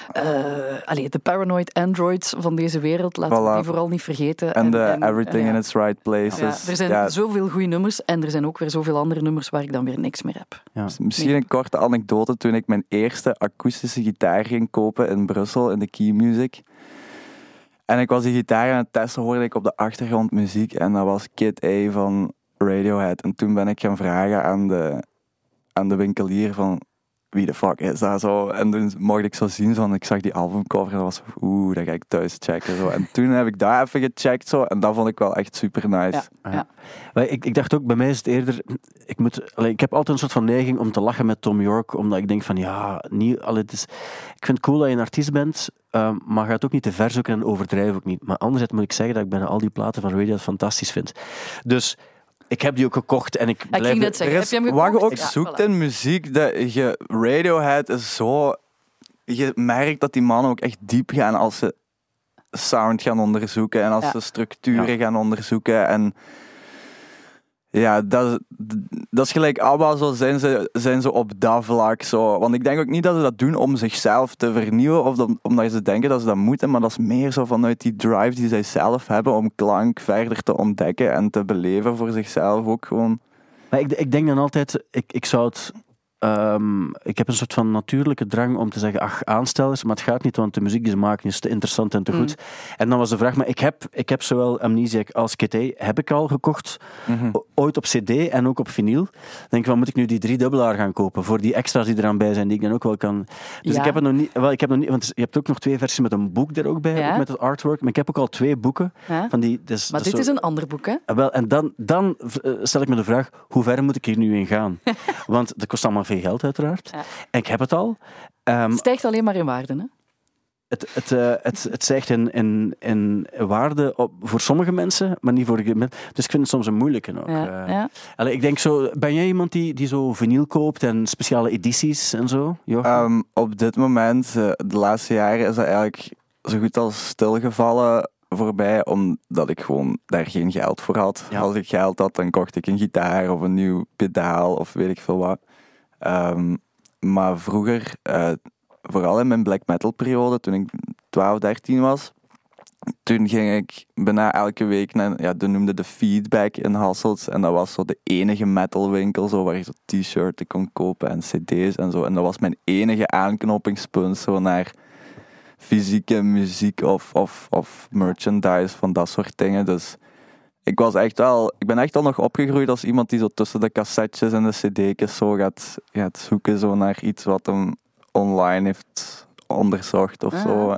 eh, allee, de paranoid androids van deze wereld, laten we Voilà. die vooral niet vergeten. En, de Everything ja. in its Right Places. Ja, er zijn Ja, zoveel goede nummers en er zijn ook weer zoveel andere nummers waar ik dan weer niks meer heb. Ja. Misschien een korte anekdote. Toen ik mijn eerste akoestische gitaar ging kopen in Brussel, in de Key Music. En ik was die gitaar aan het testen, hoorde ik op de achtergrond muziek. En dat was Kid A van Radiohead. En toen ben ik gaan vragen aan de, aan de winkelier van... wie de fuck is dat zo? En toen mocht ik zo zien, zo, en ik zag die albumcover en dat was zo, oeh, dat ga ik thuis checken. Zo. En toen heb ik daar even gecheckt zo, en dat vond ik wel echt super nice. Ja, ik, ik dacht ook, bij mij is het eerder... Ik, moet, allee, ik heb altijd een soort van neiging om te lachen met Tom York, omdat ik denk van, ja, niet, allee, het is, ik vind het cool dat je een artiest bent, ehm, maar ga het ook niet te ver zoeken en overdrijf ook niet. Maar anderzijds moet ik zeggen dat ik bijna al die platen van Radiohead fantastisch vind. Dus ik heb die ook gekocht en ik ik blijf... ging net zeggen, Er heb is, je hem wat gekocht? je ook Ja, zoekt voilà. in muziek, dat je, Radiohead is zo... Je merkt dat die mannen ook echt diep gaan als ze sound gaan onderzoeken en als Ja. ze structuren Ja. gaan onderzoeken. En ja, dat, dat is gelijk ABBA, zo zijn ze, zijn ze op dat vlak. Zo. Want ik denk ook niet dat ze dat doen om zichzelf te vernieuwen of dat- omdat ze denken dat ze dat moeten, maar dat is meer zo vanuit die drive die zij zelf hebben om klank verder te ontdekken en te beleven voor zichzelf ook gewoon. Maar ik, ik denk dan altijd, ik, ik zou het. Ehm, ik heb een soort van natuurlijke drang om te zeggen, ach, aanstellers, maar het gaat niet, want de muziek die ze maken is te interessant en te goed. En dan was de vraag, maar ik heb, ik heb zowel Amnesiac als KT, heb ik al gekocht, o- ooit op cd en ook op vinyl. Dan denk ik, wat moet ik nu die drie dubbelaar gaan kopen, voor die extra's die eraan bij zijn, die ik dan ook wel kan... Dus Ja. ik heb het nog niet, wel, ik heb nog niet, want je hebt ook nog twee versies met een boek er ook bij, Ja. ook met het artwork, maar ik heb ook al twee boeken Ja. van die... Dus, Maar dit is een ander boek, hè? Ah, Wel, en dan, dan eh, stel ik me de vraag, hoe ver moet ik hier nu in gaan? [LAUGHS] Want dat kost allemaal veel geld, uiteraard. Ja. En ik heb het al. Ehm, Het stijgt alleen maar in waarde, hè? het, het, eh, het, het zegt in, in, in waarde op, voor sommige mensen, maar niet voor de gemiddelde. Dus ik vind het soms een moeilijke ook. Ja, eh. ja. Allee, ik denk zo, ben jij iemand die, die zo vinyl koopt en speciale edities en zo? Ehm, op dit moment, eh, de laatste jaren, is dat eigenlijk zo goed als stilgevallen voor mij, omdat ik gewoon daar geen geld voor had. Ja. Als ik geld had, dan kocht ik een gitaar of een nieuw pedaal of weet ik veel wat. Ehm, maar vroeger, eh, vooral in mijn black metal periode, toen ik 12, 13 was, toen ging ik bijna elke week naar, ja, dat noemde de feedback in Hasselt. En dat was zo de enige metalwinkel zo, waar je zo t-shirts kon kopen en cd's en zo. En dat was mijn enige aanknopingspunt zo naar fysieke muziek of, of, of merchandise van dat soort dingen. Dus ik was echt wel, ik ben echt al nog opgegroeid als iemand die zo tussen de cassettes en de cd's zo gaat, gaat zoeken zo naar iets wat hem online heeft onderzocht of Ah. zo.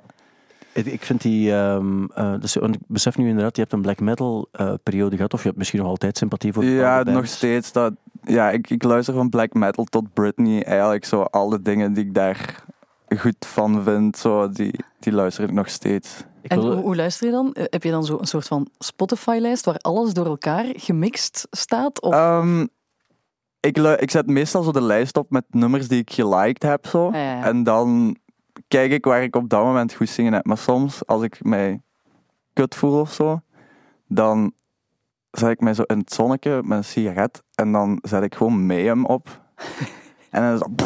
Ik, vind die, ehm, eh, dus, want ik besef nu inderdaad, je hebt een black metal eh, periode gehad, of je hebt misschien nog altijd sympathie voor Ja, nog steeds. Dat, ja, ik, ik luister van black metal tot Britney. Eigenlijk zo alle dingen die ik daar goed van vind, zo, die, die luister ik nog steeds. Ik En wil- hoe, hoe luister je dan? Eh, Heb je dan zo een soort van Spotify-lijst waar alles door elkaar gemixt staat? Of... Ehm, ik, ik zet meestal zo de lijst op met nummers die ik geliked heb. Zo. Ja, ja. En dan kijk ik waar ik op dat moment goed zingen heb. Maar soms, als ik mij kut voel of zo, dan zet ik mij zo in het zonnetje met een sigaret en dan zet ik gewoon Mayhem op. [LAUGHS] en dan.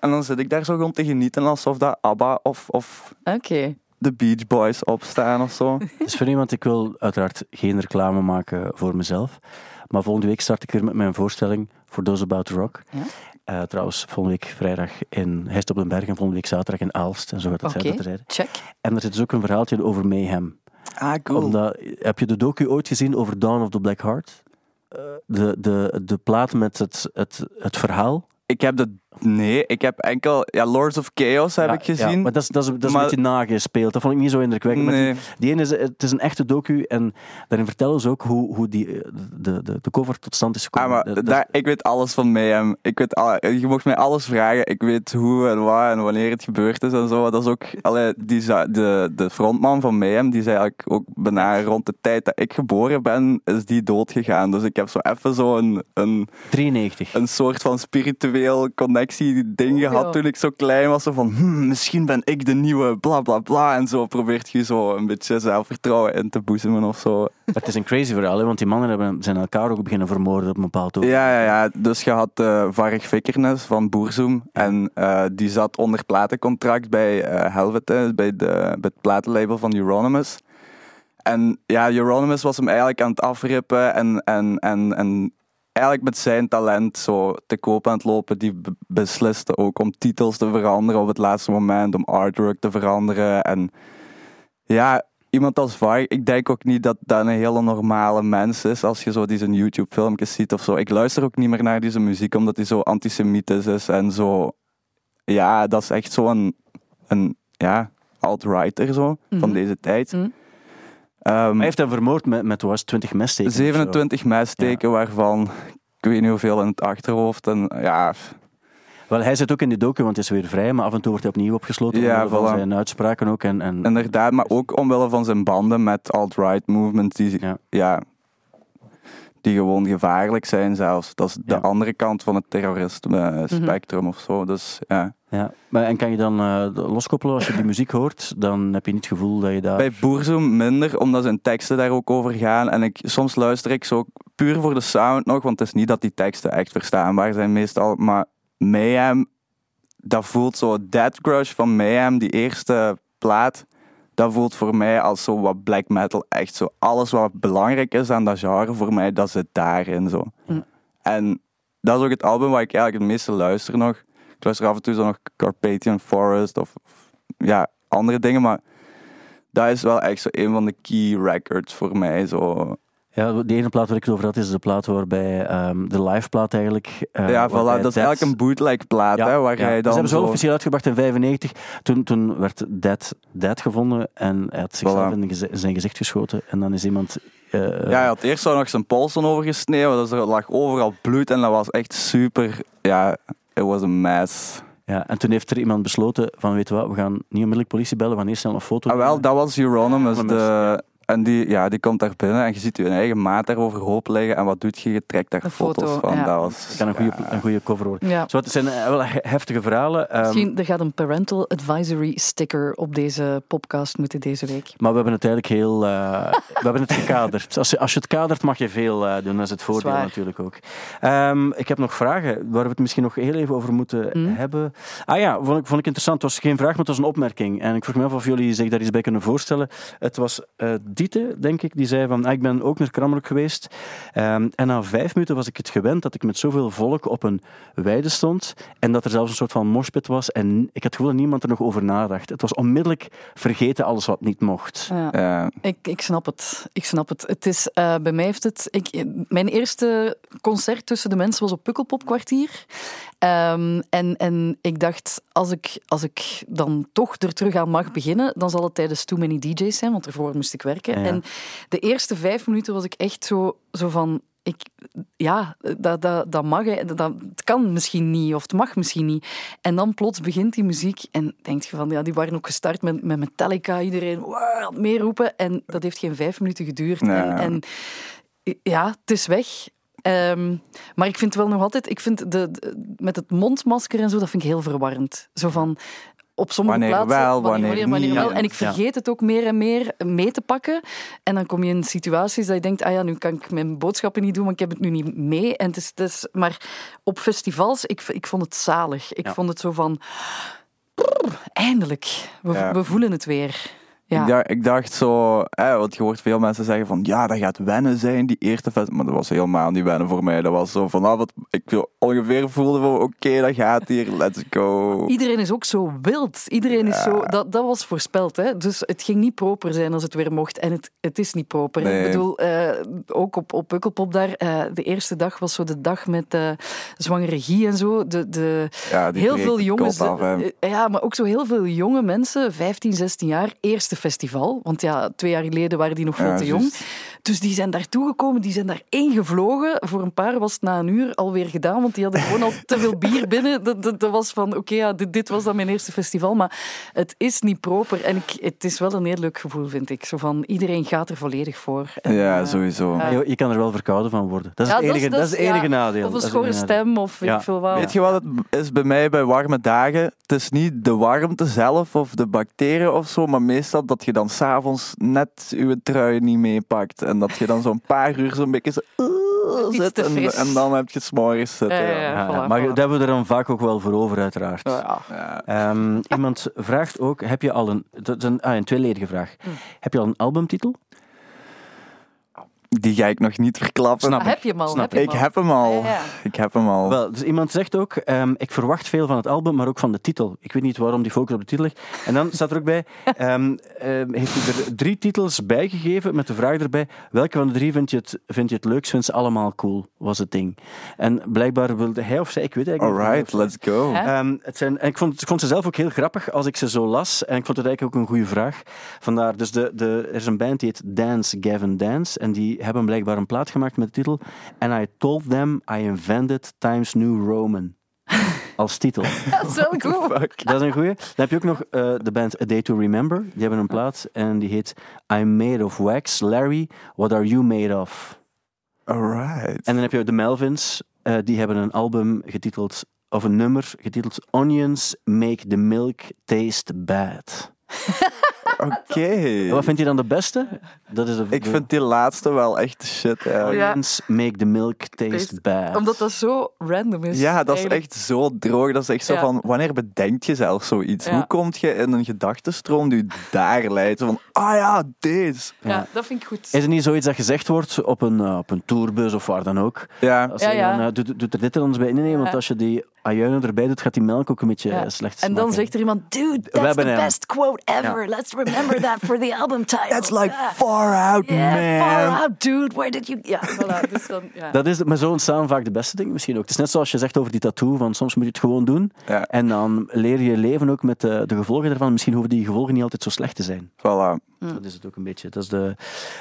En dan zit ik daar zo gewoon te genieten alsof dat ABBA of, of Oké. De Beach Boys opstaan of zo. [LAUGHS] Dus voor iemand, ik wil uiteraard geen reclame maken voor mezelf. Maar volgende week start ik weer met mijn voorstelling voor Those About to Rock. Ja. Eh, trouwens, volgende week vrijdag in Heist op den Berg en volgende week zaterdag in Aalst. En zo gaat het Oké, zijn dat er check. En er zit dus ook een verhaaltje over Mayhem. Ah, Omdat, heb je de docu ooit gezien over Dawn of the Black Heart? Eh, de, de, de plaat met het, het, het verhaal. Ik heb de... Nee, ik heb enkel... Ja, Lords of Chaos heb Ja, ik gezien. Ja, maar dat is, dat is, dat is Maar- een beetje nagespeeld. Dat vond ik niet zo indrukwekkend. Nee. Die, die ene is, het is een echte docu en daarin vertellen ze ook hoe, hoe die, eh, de, de, de cover tot stand is gekomen. Ah, maar Dat- daar, ik weet alles van Mayhem. Ik weet al, je mocht mij alles vragen. Ik weet hoe en waar en wanneer het gebeurd is en zo. Dat is ook... Allee, die, de, de frontman van Mayhem, die zei eigenlijk ook bijna rond de tijd dat ik geboren ben, is die dood gegaan. Dus ik heb zo even zo een, een, 93. een soort van spiritueel connectie ding Oh, gehad ja. toen ik zo klein was. Zo van, hmm, misschien ben ik de nieuwe bla bla bla. En zo probeert je zo een beetje zelfvertrouwen in te boezemen of zo. Het is een crazy verhaal, hè, want die mannen hebben, zijn elkaar ook beginnen vermoorden op een bepaald ogenblik. Ja, ja, ja. Dus je had eh Varg Vikkernes van Boerzoem. En eh, die zat onder platencontract bij eh Helvete, bij, de, bij het platenlabel van Euronymous. En ja, Euronymous was hem eigenlijk aan het afrippen en, en, en, en eigenlijk met zijn talent zo te koop aan het lopen. Die be- besliste ook om titels te veranderen op het laatste moment, om artwork te veranderen. En ja, iemand als Varg, ik denk ook niet dat dat een hele normale mens is. Als je zo die zijn YouTube-filmpjes ziet of zo. Ik luister ook niet meer naar deze muziek omdat hij zo antisemitisch is en zo. Ja, dat is echt zo'n een, ja, alt-righter zo, van Mhm. deze tijd. Mhm. Ehm, Hij heeft hem vermoord met, met was het, 20 messteken. of zo. 27 messteken, waarvan ik weet niet hoeveel in het achterhoofd. En ja, Wel, hij zit ook in die docu, want hij is weer vrij, maar af en toe wordt hij opnieuw opgesloten. Ja, omwille van voilà. zijn uitspraken ook. En, en, inderdaad, maar ook omwille van zijn banden met alt-right movement, die, Ja. ja. Die gewoon gevaarlijk zijn zelfs. Dat is de Ja. andere kant van het terrorisme spectrum of zo. Dus ja. ja. maar, en kan je dan eh, loskoppelen als je die muziek hoort? Dan heb je niet het gevoel dat je daar... Bij Boerzoom minder, omdat zijn teksten daar ook over gaan. En ik, soms luister ik zo puur voor de sound nog, want het is niet dat die teksten echt verstaanbaar zijn meestal. Maar Mayhem, dat voelt zo, Dead Crush van Mayhem, die eerste plaat, dat voelt voor mij als zo wat black metal. Echt zo, alles wat belangrijk is aan dat genre voor mij, dat zit daarin zo. Mm. En dat is ook het album waar ik eigenlijk het meeste luister nog. Ik luister af en toe zo nog Carpathian Forest of, of ja, andere dingen, maar dat is wel echt zo een van de key records voor mij. Zo. Ja, de ene plaat waar ik het over had, is de plaat waarbij ehm, de live plaat eigenlijk... eh, ja, voilà, dat is Dead- eigenlijk een bootleg plaat, Ja, hè, waar ja. dan hebben ze wel zo... officieel uitgebracht in 95. Toen, toen werd Dead, Dead gevonden en hij had zichzelf Voilà. in zijn gezicht geschoten. En dan is iemand... eh, Ja, hij had eerst zo nog zijn polsen overgesneden, dus er lag overal bloed en dat was echt super... Ja, it was a mess. ja, en toen heeft er iemand besloten van, weet je wat, we gaan niet onmiddellijk politie bellen, we gaan eerst snel een foto Ah, wel, dat was Euronymous, de... En die, ja, die komt daar binnen en je ziet je eigen maat daar overhoop liggen. En wat doet je? Je trekt daar foto's foto, van. ja. Dat was... Dat kan een goede, een goede cover worden. Ja. Zo, het zijn eh, wel he- heftige verhalen. ehm, Misschien er gaat een parental advisory sticker op deze podcast moeten deze week. Maar we hebben het eigenlijk heel... eh, we hebben het gekaderd. [LAUGHS] Als je, als je het kadert, mag je veel eh, doen. Dat is het voordeel Zwaar. natuurlijk ook. Ehm, ik heb nog vragen waar we het misschien nog heel even over moeten Mm. hebben. Ah ja, vond ik, vond ik interessant. Het was geen vraag, maar het was een opmerking. En ik vroeg me af of jullie zich daar iets bij kunnen voorstellen. Het was eh Dieter, denk ik, die zei van... "Ah, ik ben ook naar Kramrock geweest. Ehm, en na vijf minuten was ik het gewend dat ik met zoveel volk op een weide stond. En dat er zelfs een soort van moshpit was. En ik had het gevoel dat niemand er nog over nadacht. Het was onmiddellijk vergeten alles wat niet mocht. Ja. Ja. Ik, ik snap het. Ik snap het. Het is, eh, bij mij heeft het. Ik, mijn eerste concert tussen de mensen was op Pukkelpopkwartier. Ehm, en, en ik dacht, als ik, als ik dan toch er terug aan mag beginnen, dan zal het tijdens Too Many DJ's zijn, want ervoor moest ik werken. Ja. En de eerste vijf minuten was ik echt zo, zo van. Ik, ja, dat, dat, dat mag. Dat, dat- het kan misschien niet, of het mag misschien niet. En dan plots begint die muziek en denk je van, ja, die waren ook gestart met, met Metallica, iedereen wow, meer roepen. En dat heeft geen vijf minuten geduurd. En ja, het is weg. Ehm, maar ik vind wel nog altijd, ik vind de, de- met het mondmasker en zo, dat vind ik heel verwarrend. Zo van, op sommige Wanneer plaatsen... wel, wanneer niet. wel. En ik vergeet het ook meer en meer mee te pakken. En dan kom je in situaties dat je denkt, ah ja, nu kan ik mijn boodschappen niet doen, want ik heb het nu niet mee. En het is, het is, maar op festivals, ik, ik vond het zalig. Ik vond het zo van, "Brrr, eindelijk, we voelen het weer. Ja. Ik, dacht, ik dacht zo, hè, want je hoort veel mensen zeggen van ja, dat gaat wennen zijn, die eerste fest. Maar dat was helemaal niet wennen voor mij. Dat was zo vanaf het, ik zo ongeveer voelde van oké, dat gaat hier, let's go. Iedereen is ook zo wild. Iedereen is zo... Dat, dat was voorspeld, hè. Dus het ging niet proper zijn als het weer mocht. En het, het is niet proper. Nee. Ik bedoel, eh, ook op, op Pukkelpop daar, eh, de eerste dag was zo de dag met eh zwangere Guy en zo. De, de, Ja, die heel veel jongens... af, ja, maar ook zo heel veel jonge mensen, 15, 16 jaar, eerste festival. Want ja, twee jaar geleden waren die nog veel Ja, te jong. Dus die zijn daartoe gekomen, die zijn daar ingevlogen. Voor een paar was het na een uur alweer gedaan, want die hadden gewoon al te veel bier binnen. Dat, dat, dat was van, oké, ja, dit, dit was dan mijn eerste festival, maar het is niet proper. En ik, het is wel een heel leuk gevoel, vind ik. Zo van, iedereen gaat er volledig voor. En, Ja, eh, sowieso. Ja. Je, je kan er wel verkouden van worden. Dat is ja, het enige, dat is het enige ja, nadeel. Of een is schorre stem, of weet ik veel wat. Weet je wat het is bij mij bij warme dagen? Het is niet de warmte zelf of de bacteriën of zo, maar meestal dat je dan s'avonds net je trui niet meepakt. En dat je dan zo'n paar uur zo'n beetje zo, uh, Iets zit te en, en dan heb je s'morgens zitten. Ja, voilà, maar voilà. daar hebben we er dan vaak ook wel voor over, uiteraard. Ja. Ja. Ehm, iemand vraagt ook, heb je al een... Dat is een, ah, een tweeledige vraag. Hm. Heb je al een albumtitel? Die ga ik nog niet verklappen. Snap Ah, heb je hem al? Snap heb je hem Ik heb hem al. Ja, ja. Ik heb hem al. Wel, dus iemand zegt ook, ehm, ik verwacht veel van het album, maar ook van de titel. Ik weet niet waarom die focus op de titel ligt. En dan staat er ook bij, [LAUGHS] ehm, ehm, heeft hij er drie titels bijgegeven met de vraag erbij, welke van de drie vind je het, vind je het leukst? Vind ze allemaal cool, was het ding. En blijkbaar wilde hij of zij, ik weet eigenlijk niet. Alright, of zij- let's go. Ehm, het zijn, en ik, vond, ik vond ze zelf ook heel grappig als ik ze zo las. En ik vond het eigenlijk ook een goede vraag. Vandaar, dus de, de, er is een band die heet Dance Gavin Dance. En die hebben blijkbaar een plaat gemaakt met de titel And I Told Them I Invented Times New Roman. [LAUGHS] Als titel. Dat is wel goed. Fuck. Dat is een goeie. Dan heb je ook nog eh, de band A Day to Remember. Die hebben een plaat en die heet I'm Made of Wax. Larry, what are you made of? Alright. En dan heb je de Melvins. eh, die hebben een album getiteld, of een nummer getiteld Onions Make the Milk Taste Bad. [LAUGHS] Oké. Wat vind je dan de beste? Dat is de, Ik vind die laatste wel echt shit. Ja. Onions Make the Milk Taste Taste- Bad. Omdat dat zo random is. Ja, dat is echt zo droog. Dat is echt zo Ja. van, wanneer bedenk je zelf zoiets? Ja. Hoe kom je in een gedachtenstroom die daar leidt? Van, ah ja, deze. Ja, Ja. dat vind ik goed. Is het niet zoiets dat gezegd wordt op een, eh, op een tourbus of waar dan ook? Ja, Als Ja, je ja. dan, eh, doet, doet er dit er anders bij? Nee, nee, want Ja. als je die ajuinen erbij doet, gaat die melk ook een beetje Ja. eh, slecht En dan zegt er iemand, dude, that's the best quote ever. Let's remember that for the album title. That's like far out, Yeah, man. far out, dude. Where did you... Ja, voilà. Dus dan, ja. Dat is, maar zo ontstaan vaak de beste dingen misschien ook. Het is net zoals je zegt over die tattoo, van soms moet je het gewoon doen. Ja. En dan leer je leven ook met de, de gevolgen ervan. Misschien hoeven die gevolgen niet altijd zo slecht te zijn. Voilà. Dat is het ook een beetje. Dat is de,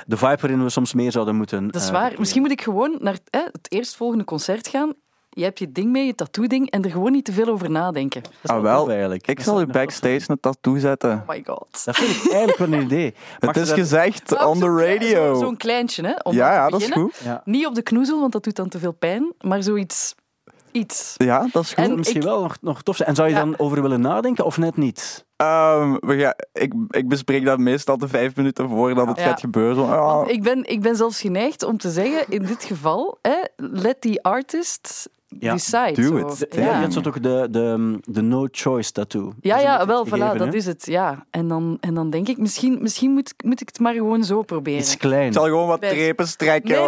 de vibe waarin we soms meer zouden moeten. Dat is eh, waar. Misschien moet ik gewoon naar hè, het eerstvolgende concert gaan. Je hebt je ding mee, je tattoo-ding, en er gewoon niet te veel over nadenken. Dat is Ah, wel tof eigenlijk. Ik Dat zal je backstage een tattoo zetten. Oh my god. Dat vind ik eigenlijk wel een idee. [LAUGHS] Mag Het is dat- gezegd on the zo'n radio. zo- Zo'n kleintje, hè? Om ja, ja, dat is beginnen. goed. Ja. Niet op de knoezel, want dat doet dan te veel pijn. Maar zoiets... Iets. Ja, dat is goed. En Misschien ik- wel nog, nog tof zijn. En zou je Ja. dan over willen nadenken of net niet? Ehm, we gaan, ik, ik bespreek dat meestal de vijf minuten voordat het Ja. gaat gebeuren. Ah, Want ik ben, ik ben zelfs geneigd om te zeggen, in dit geval, hè, let the artist Ja, decide. do it. Ja. Ja. Je had zo toch de, de, de no choice tattoo. Ja, een ja, wel, gegeven, voilà, dat is het. Ja. En, dan, en dan denk ik, misschien, misschien moet, moet ik het maar gewoon zo proberen. Iets klein. ik zal gewoon wat trepen strekken. Nee, [LAUGHS]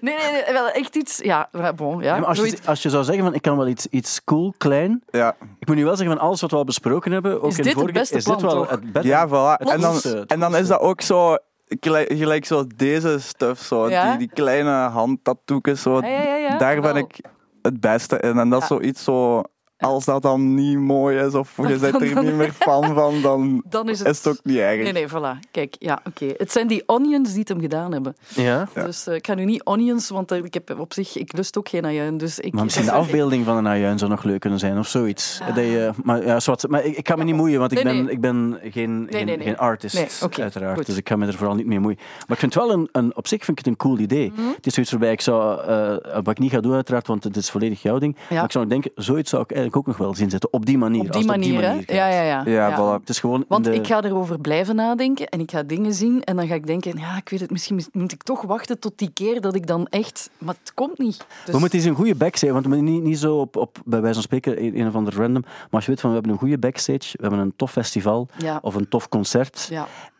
nee, nee, nee, wel echt iets... Ja, maar bon, ja. Als, je, als je zou zeggen van ik kan wel iets, iets cool, klein. Ja, Ik moet nu wel zeggen van alles wat we al besproken hebben, ook Is in dit de het vorige, beste is dit plan, wel toch? het beste. ja voilà. En dan, en dan is dat ook zo... Gelijk, gelijk zo deze stuff, zo, Ja? die, die kleine handtattoekjes, zo, ja. daar ben ik het beste in. En dat is zoiets zo... Als dat dan niet mooi is of je [LAUGHS] zit er dan- niet meer fan van, dan [LAUGHS] Dan is het... is het ook niet erg. Nee, nee, voilà. Kijk, ja, oké. Het zijn die onions die het hem gedaan hebben. Ja? Ja. Dus eh, ik ga nu niet onions, want eh, ik heb op zich... Ik lust ook geen ajuin, dus ik... Maar misschien de [LAUGHS] afbeelding van een ajuin zou nog leuk kunnen zijn of zoiets. Dat je, maar ja, zwart, maar ik, ik ga me niet moeien, want ik Nee, ben, nee. ik ben geen, geen, nee, nee. geen artist, Nee, oké, uiteraard. goed. Dus ik ga me er vooral niet mee moeien. Maar ik vind het wel een, een op zich vind ik het een cool idee. Mhm. Het is zoiets waarbij ik zou, eh, wat ik niet ga doen uiteraard, want het is volledig jouw ding. Maar ik zou denken, zoiets zou ik eigenlijk ook nog wel zien zitten. Op die manier. Op die manier. Ja, ja, ja. Ja, voilà. Het is gewoon Want de- ik ga erover blijven nadenken en ik ga dingen zien en dan ga ik denken, ja, ik weet het, misschien moet ik toch wachten tot die keer dat ik dan echt... Maar het komt niet. Dus, We moeten eens een goede backstage, want niet, niet zo op, op, bij wijze van spreken een, een of ander random. Maar als je weet van we hebben een goede backstage, we hebben een tof festival Ja, of een tof concert.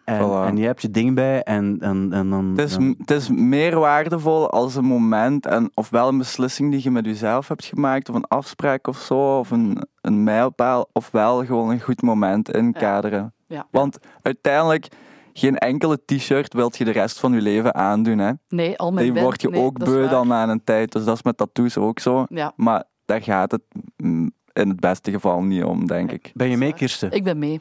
Ja. En, Voilà. en je hebt je ding bij en, en, en dan... Het is, dan- het is meer waardevol als een moment, en ofwel een beslissing die je met jezelf hebt gemaakt, of een afspraak of zo, of een, een mijlpaal, ofwel gewoon een goed moment inkaderen. Ja. Want uiteindelijk, geen enkele t-shirt wilt je de rest van je leven aandoen. Hè. Nee, al mijn Die word je nee, ook beu dan na een tijd. Dus dat is met tattoos ook zo. Ja, Maar daar gaat het mm, in het beste geval niet om, denk ik. Ben je mee. Kirsten? ik ben mee.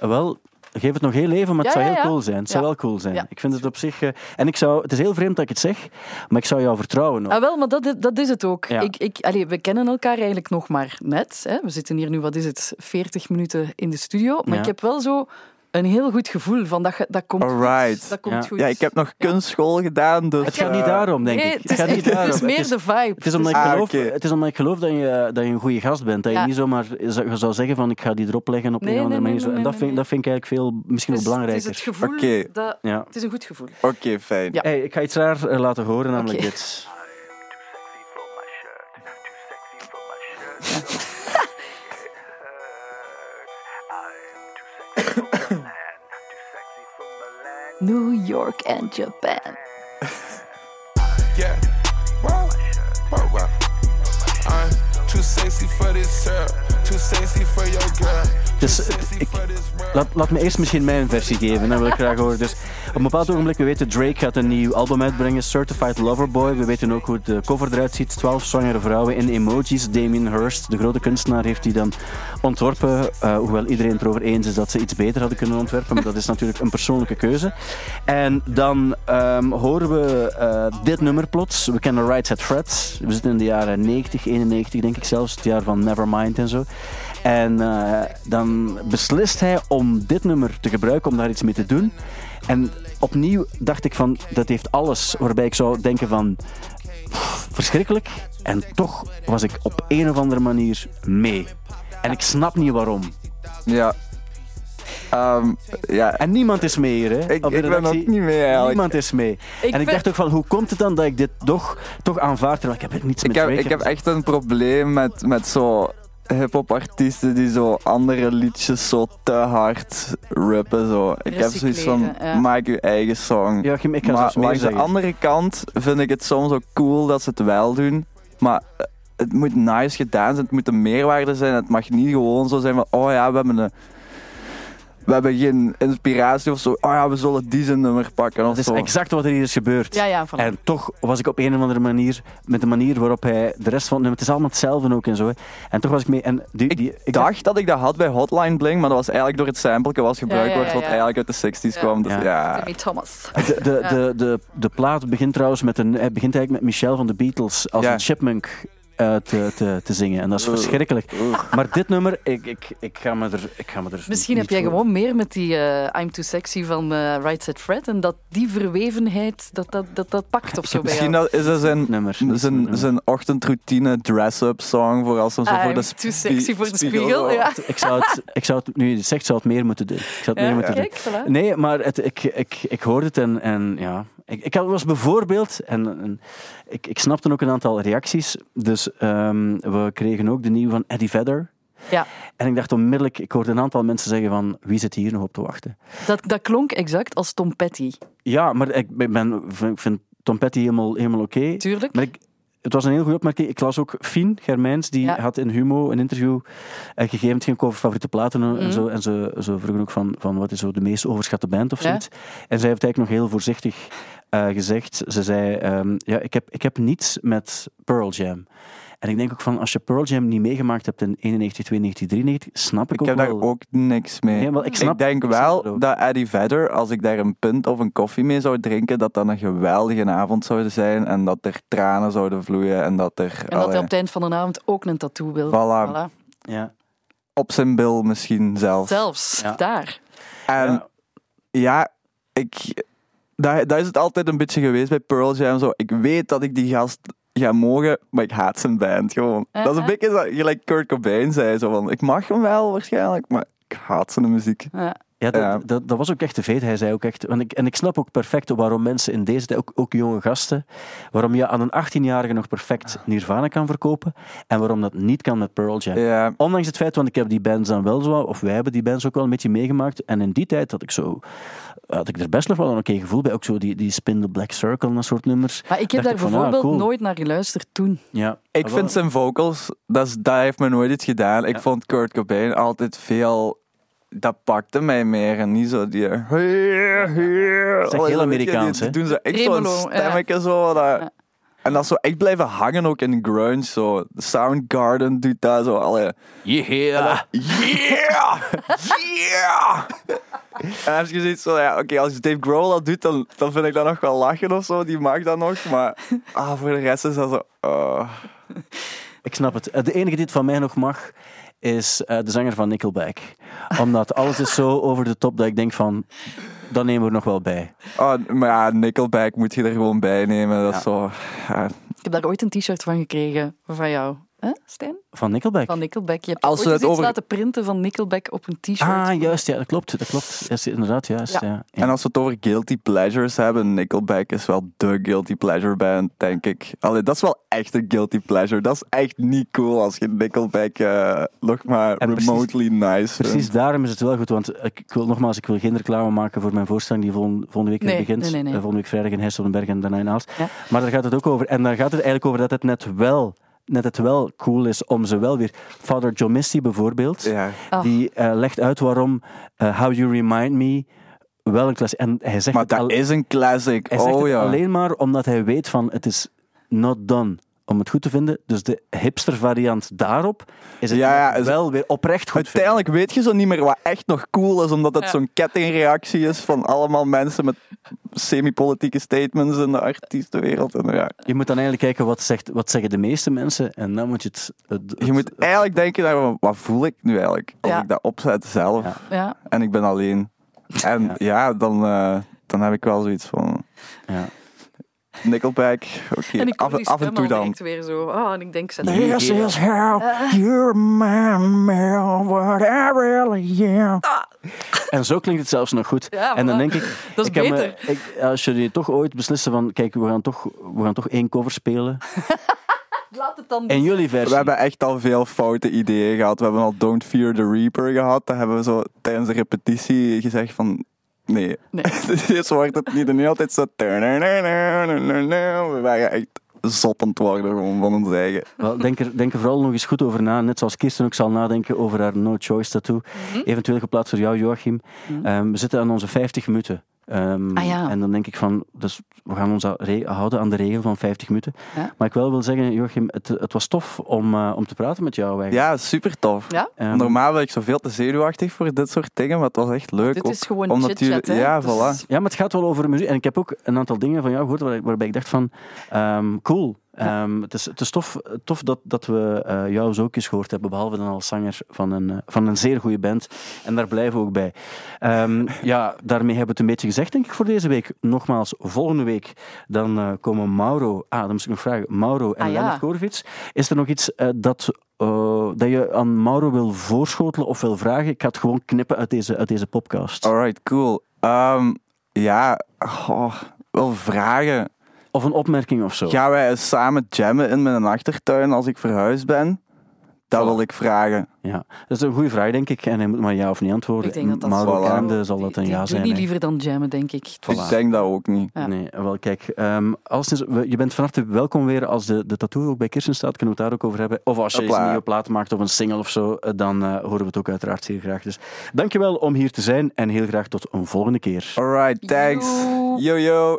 Wel, geef het nog heel even, maar het Ja, zou heel ja. cool zijn. Het zou wel cool zijn. Ik vind het op zich... eh, en ik zou... Het is heel vreemd dat ik het zeg, maar ik zou jou vertrouwen. ook. Ah, wel, maar dat, is- dat is het ook. Ik, ik, allee, we kennen elkaar eigenlijk nog maar net. Hè. We zitten hier nu, wat is het, 40 minuten in de studio. Maar ik heb wel zo een heel goed gevoel van dat, dat komt Alright. goed. Dat komt Ja. goed. Ja, ik heb nog kunstschool gedaan, dus... het gaat eh, niet daarom, denk Nee, ik. het is, gaat niet het daarom. is meer de vibe. Het is omdat ik Ah, geloof, het is omdat ik geloof dat, je, dat je een goede gast bent. Dat je Ja. niet zomaar zou zou zeggen van ik ga die erop leggen op Nee, een of andere nee, manier. en dat, nee, vind, nee. dat vind ik eigenlijk veel, misschien wel belangrijker. Het is het gevoel Oké. dat... Ja. Het is een goed gevoel. Oké, fijn. Ja. Hey, ik ga iets raar eh, laten horen, namelijk dit. New York and Japan. [LAUGHS] yeah. Wow. Wow, wow. Too sexy for this girl. Too sexy for your girl. Dus eh, ik, laat, laat me eerst misschien mijn versie geven, dan wil ik graag horen. Dus op een bepaald ogenblik, we weten Drake gaat een nieuw album uitbrengen, Certified Lover Boy. We weten ook hoe de cover eruit ziet, 12 zwangere vrouwen in emojis. Damien Hirst, de grote kunstenaar, heeft die dan ontworpen. eh, hoewel iedereen het erover eens is dat ze iets beter hadden kunnen ontwerpen, maar dat is natuurlijk een persoonlijke keuze. En dan ehm, horen we eh, dit nummer plots. We kennen Right Set Fred. We zitten in de jaren 90, 91 denk ik zelfs, het jaar van Nevermind en zo. En eh, dan beslist hij om dit nummer te gebruiken, om daar iets mee te doen. En opnieuw dacht ik van, dat heeft alles waarbij ik zou denken van, pff, verschrikkelijk. En toch was ik op een of andere manier mee. En ik snap niet waarom. Ja. Ehm, ja, En niemand is mee hier, hè? ik, ik ben ook niet mee eigenlijk. Niemand is mee. en ik dacht ook van, hoe komt het dan dat ik dit toch, toch aanvaard? Terwijl ik heb niets met Ik heb, Drake. ik heb echt een probleem met, met zo hip-hop artiesten die zo andere liedjes zo te hard rappen. Zo. Ik heb zoiets van: ja. maak je eigen song. Ja, ik ga maar langs de andere kant vind ik het soms ook cool dat ze het wel doen. Maar eh, het moet nice gedaan zijn, het moet een meerwaarde zijn. Het mag niet gewoon zo zijn van: oh ja, we hebben een. We hebben geen inspiratie of zo. Oh ja, we zullen die zijn nummer pakken. Dat is zo. exact wat er hier is gebeurd. Ja, ja, voilà. En toch was ik op een of andere manier, met de manier waarop hij de rest van het nummer, het is allemaal hetzelfde ook en zo. hè. En toch was ik mee. En die, Ik die, dacht dat ik dat had bij Hotline Bling, maar dat was eigenlijk door het sampleke was gebruikt Ja, ja, wordt, wat eigenlijk uit de 60s Ja. kwam. Dus Ja. Timmy Thomas. De, de, de, de, de plaat begint trouwens met een. Hij begint eigenlijk met Michel van de Beatles als Ja. een chipmunk eh, te, te, te zingen. En dat is Oeh. verschrikkelijk. Maar dit nummer, ik, ik, ik, ga me er, ik ga me er. Misschien niet heb jij voor- gewoon meer met die eh, I'm Too Sexy van eh Right Set Fred en dat die verwevenheid, dat dat, dat, dat pakt of zo bij Misschien jou. dat, is dat zijn, Nummer. Dat is een zijn, nummer. zijn ochtendroutine dress-up song voor als hem zo voor I'm de too sexy voor de spiegel. Ja. Ik zou het, ik zou het, nu je zegt, zou het meer moeten doen. Ik zou het meer Ja, moeten doen. kijk, voilà. Nee, maar het, ik, ik, ik hoorde het en, en ja. Ik, ik was bijvoorbeeld, en, en ik, ik snapte ook een aantal reacties. Dus ehm, we kregen ook de nieuwe van Eddie Vedder. Ja, En ik dacht onmiddellijk, ik hoorde een aantal mensen zeggen van, wie zit hier nog op te wachten? dat, dat klonk exact als Tom Petty. Ja, maar ik, ben, ik vind Tom Petty helemaal, helemaal oké. Tuurlijk. Maar ik, het was een heel goede opmerking. Ik las ook Fien Germijns, die Ja. had in Humo een interview eh, gegeven. Het ging over favoriete platen en Mhm. zo. En ze, ze vroegen ook van, van wat is zo de meest overschatte band of Ja. zoiets. En zij heeft eigenlijk nog heel voorzichtig eh, gezegd. Ze zei, ehm, ja, ik heb, ik heb niets met Pearl Jam. En ik denk ook van, als je Pearl Jam niet meegemaakt hebt in 91, 92, 93, snap ik, Ik ook heb daar wel. ook niks mee. Nee, wel, ik snap- denk ik het wel dat Eddie Vedder, als ik daar een punt of een koffie mee zou drinken, dat dat een geweldige avond zou zijn en dat er tranen zouden vloeien en dat er En dat hij op het eind van de avond ook een tattoo wil. Voilà. Voilà. Ja. op zijn bil misschien zelfs. Zelfs, Ja. daar. En Ja. ja, ik, dat, dat is het altijd een beetje geweest bij Pearl Jam. Zo. Ik weet dat ik die gast ga mogen, maar ik haat zijn band gewoon. Dat is een Uh-huh. beetje gelijk Kurt Cobain zei. Zo van, ik mag hem wel waarschijnlijk, maar ik haat zijn muziek. Ja. Ja, dat, Ja. Dat, dat was ook echt de feit. Hij zei ook echt... En ik, en ik snap ook perfect waarom mensen in deze tijd, ook, ook jonge gasten, waarom je aan een 18-jarige nog perfect Nirvana kan verkopen en waarom dat niet kan met Pearl Jam. Ja, Ondanks het feit, want ik heb die bands dan wel zo, of wij hebben die bands ook wel een beetje meegemaakt. En in die tijd had ik zo, had ik er best nog wel een oké gevoel bij. Ook zo die, die Spin the Black Circle en dat soort nummers. Maar ik heb Dacht daar ik van, ah, bijvoorbeeld cool. nooit naar geluisterd toen. Ja. ik Ah, vind zijn vocals, dat, is, dat heeft me nooit iets gedaan. Ik Ja. vond Kurt Cobain altijd veel... Dat pakte mij meer en niet zo die... is echt heel Amerikaans, hè? doen ze echt zo'n ja. stemmetje zo. Dat, Ja. En dat zo echt blijven hangen ook in grunge. Zo. Soundgarden doet dat zo. Allee. Yeah! Yeah! Yeah! [LAUGHS] En als je ziet zo, ja, oké, als Dave Grohl dat doet, dan, dan vind ik dat nog wel lachen of zo. Die mag dat nog, maar ah, voor de rest is dat zo. oh. Ik snap het. Eh, De enige die het van mij nog mag, is eh, de zanger van Nickelback. Omdat alles is zo over de top dat ik denk van, dat nemen we er nog wel bij. Oh, maar ja, Nickelback moet je er gewoon bij nemen. Dat is zo. ja. Ik heb daar ooit een t-shirt van gekregen, van jou. Stijn? Van Nickelback? Van Nickelback. Je hebt Als ooit het iets over- laten printen van Nickelback op een t-shirt. Ah, juist, ja, dat klopt. Dat klopt. Inderdaad, juist. Ja. Ja. Ja. En als we het over guilty pleasures hebben, Nickelback is wel de guilty pleasure band, denk ik. Allee, dat is wel echt een guilty pleasure. Dat is echt niet cool als je Nickelback eh, nog maar En precies- remotely nice vindt. Precies daarom is het wel goed, want ik, ik wil nogmaals, ik wil geen reclame maken voor mijn voorstelling die volgende, volgende week weer Nee, begint. nee, nee, nee. Eh, volgende week vrijdag in Hesselberg en daarna in Aalst. Ja. Maar daar gaat het ook over. En daar gaat het eigenlijk over dat het net wel net het wel cool is om ze wel weer... Father John Misty bijvoorbeeld, Ja. Die eh, legt uit waarom eh, How You Remind Me wel een klas... En hij zegt Maar dat al- is een classic. hij zegt oh het ja. alleen maar omdat hij weet van het is not done om het goed te vinden. Dus de hipster variant daarop is het Ja, ja, is- wel weer oprecht goed Uiteindelijk weet je zo niet meer wat echt nog cool is, omdat het Ja. zo'n kettingreactie is van allemaal mensen met semi-politieke statements in de artiestenwereld. En ja. Je moet dan eigenlijk kijken wat, zegt, wat zeggen de meeste mensen en dan moet je het... het- je moet het- eigenlijk denken, naar, wat voel ik nu eigenlijk als Ja. ik dat opzet zelf Ja. Ja. en ik ben alleen. En Ja. ja, dan, eh, dan heb ik wel zoiets van ja. Nickelback, oké, En ik af, af en toe dan. weer zo. Oh, en ik denk, zet This is how you of what I really am. En zo klinkt het zelfs nog goed. Ja, en dan denk ik... [LAUGHS] Dat is ik heb me- beter. ik, als jullie toch ooit beslissen van, kijk, we gaan toch, we gaan toch één cover spelen. [LAUGHS] Laat het dan. En jullie versie. We hebben echt al veel foute ideeën gehad. We hebben al Don't Fear the Reaper gehad. Daar hebben we zo tijdens de repetitie gezegd van... Nee, Nee. [LAUGHS] dit wordt het niet. En nu altijd zo... We waren echt zot aan het worden gewoon van ons eigen. Wel, denk, er, denk er vooral nog eens goed over na. Net zoals Kirsten ook zal nadenken over haar No Choice tattoo. Mhm. Eventueel geplaatst door jou, Joachim. Ehm, we zitten aan onze 50 minuten. Ehm, Ah, ja. En dan denk ik van, dus we gaan ons houden aan de regel van 50 minuten. Ja. Maar ik wel wil zeggen, Joachim, het, het was tof om, eh, om te praten met jou eigenlijk. Ja, super tof. Ja? Ehm, Normaal ben ik zoveel te zenuwachtig voor dit soort dingen, maar het was echt leuk. Dit ook, is gewoon omdat hè? Ja, Dus- voilà. Ja, maar het gaat wel over muziek. En ik heb ook een aantal dingen van jou gehoord waar- waarbij ik dacht van, ehm, cool. Ehm, het, is, het is tof, tof dat, dat we eh, jou zo ook eens gehoord hebben, behalve dan als zanger van een, eh, van een zeer goede band. En daar blijven we ook bij. Ehm, [LAUGHS] ja, daarmee hebben we het een beetje gezegd, denk ik, voor deze week. Nogmaals, volgende week dan eh, komen Mauro... Ah, dan moest ik nog vragen. Mauro en Ah, ja. Lennart Korvits. Is er nog iets dat, dat je aan Mauro wil voorschotelen of wil vragen? Ik ga het gewoon knippen uit deze, uit deze podcast. Alright, cool. Ehm, ja, wel vragen. Of een opmerking of zo. Gaan wij samen jammen in mijn achtertuin als ik verhuisd ben? Dat Voilà. wil ik vragen. Ja, dat is een goede vraag, denk ik. En hij moet maar ja of niet antwoorden. Ik denk dat dat Mauro Voilà. kennende zal dat een Die- ja die zijn. Doe niet liever dan jammen, denk ik. Voilà. Ik denk dat ook niet. Ja. Nee, wel kijk. ehm we- je bent van harte welkom weer als de, de tattoo ook bij Kirsten staat. Kunnen we het daar ook over hebben. Of als je een nieuwe plaat maakt of een single of zo, eh, dan eh, horen we het ook uiteraard zeer graag. Dus dankjewel om hier te zijn en heel graag tot een volgende keer. Alright, thanks. Yo. Yo yo.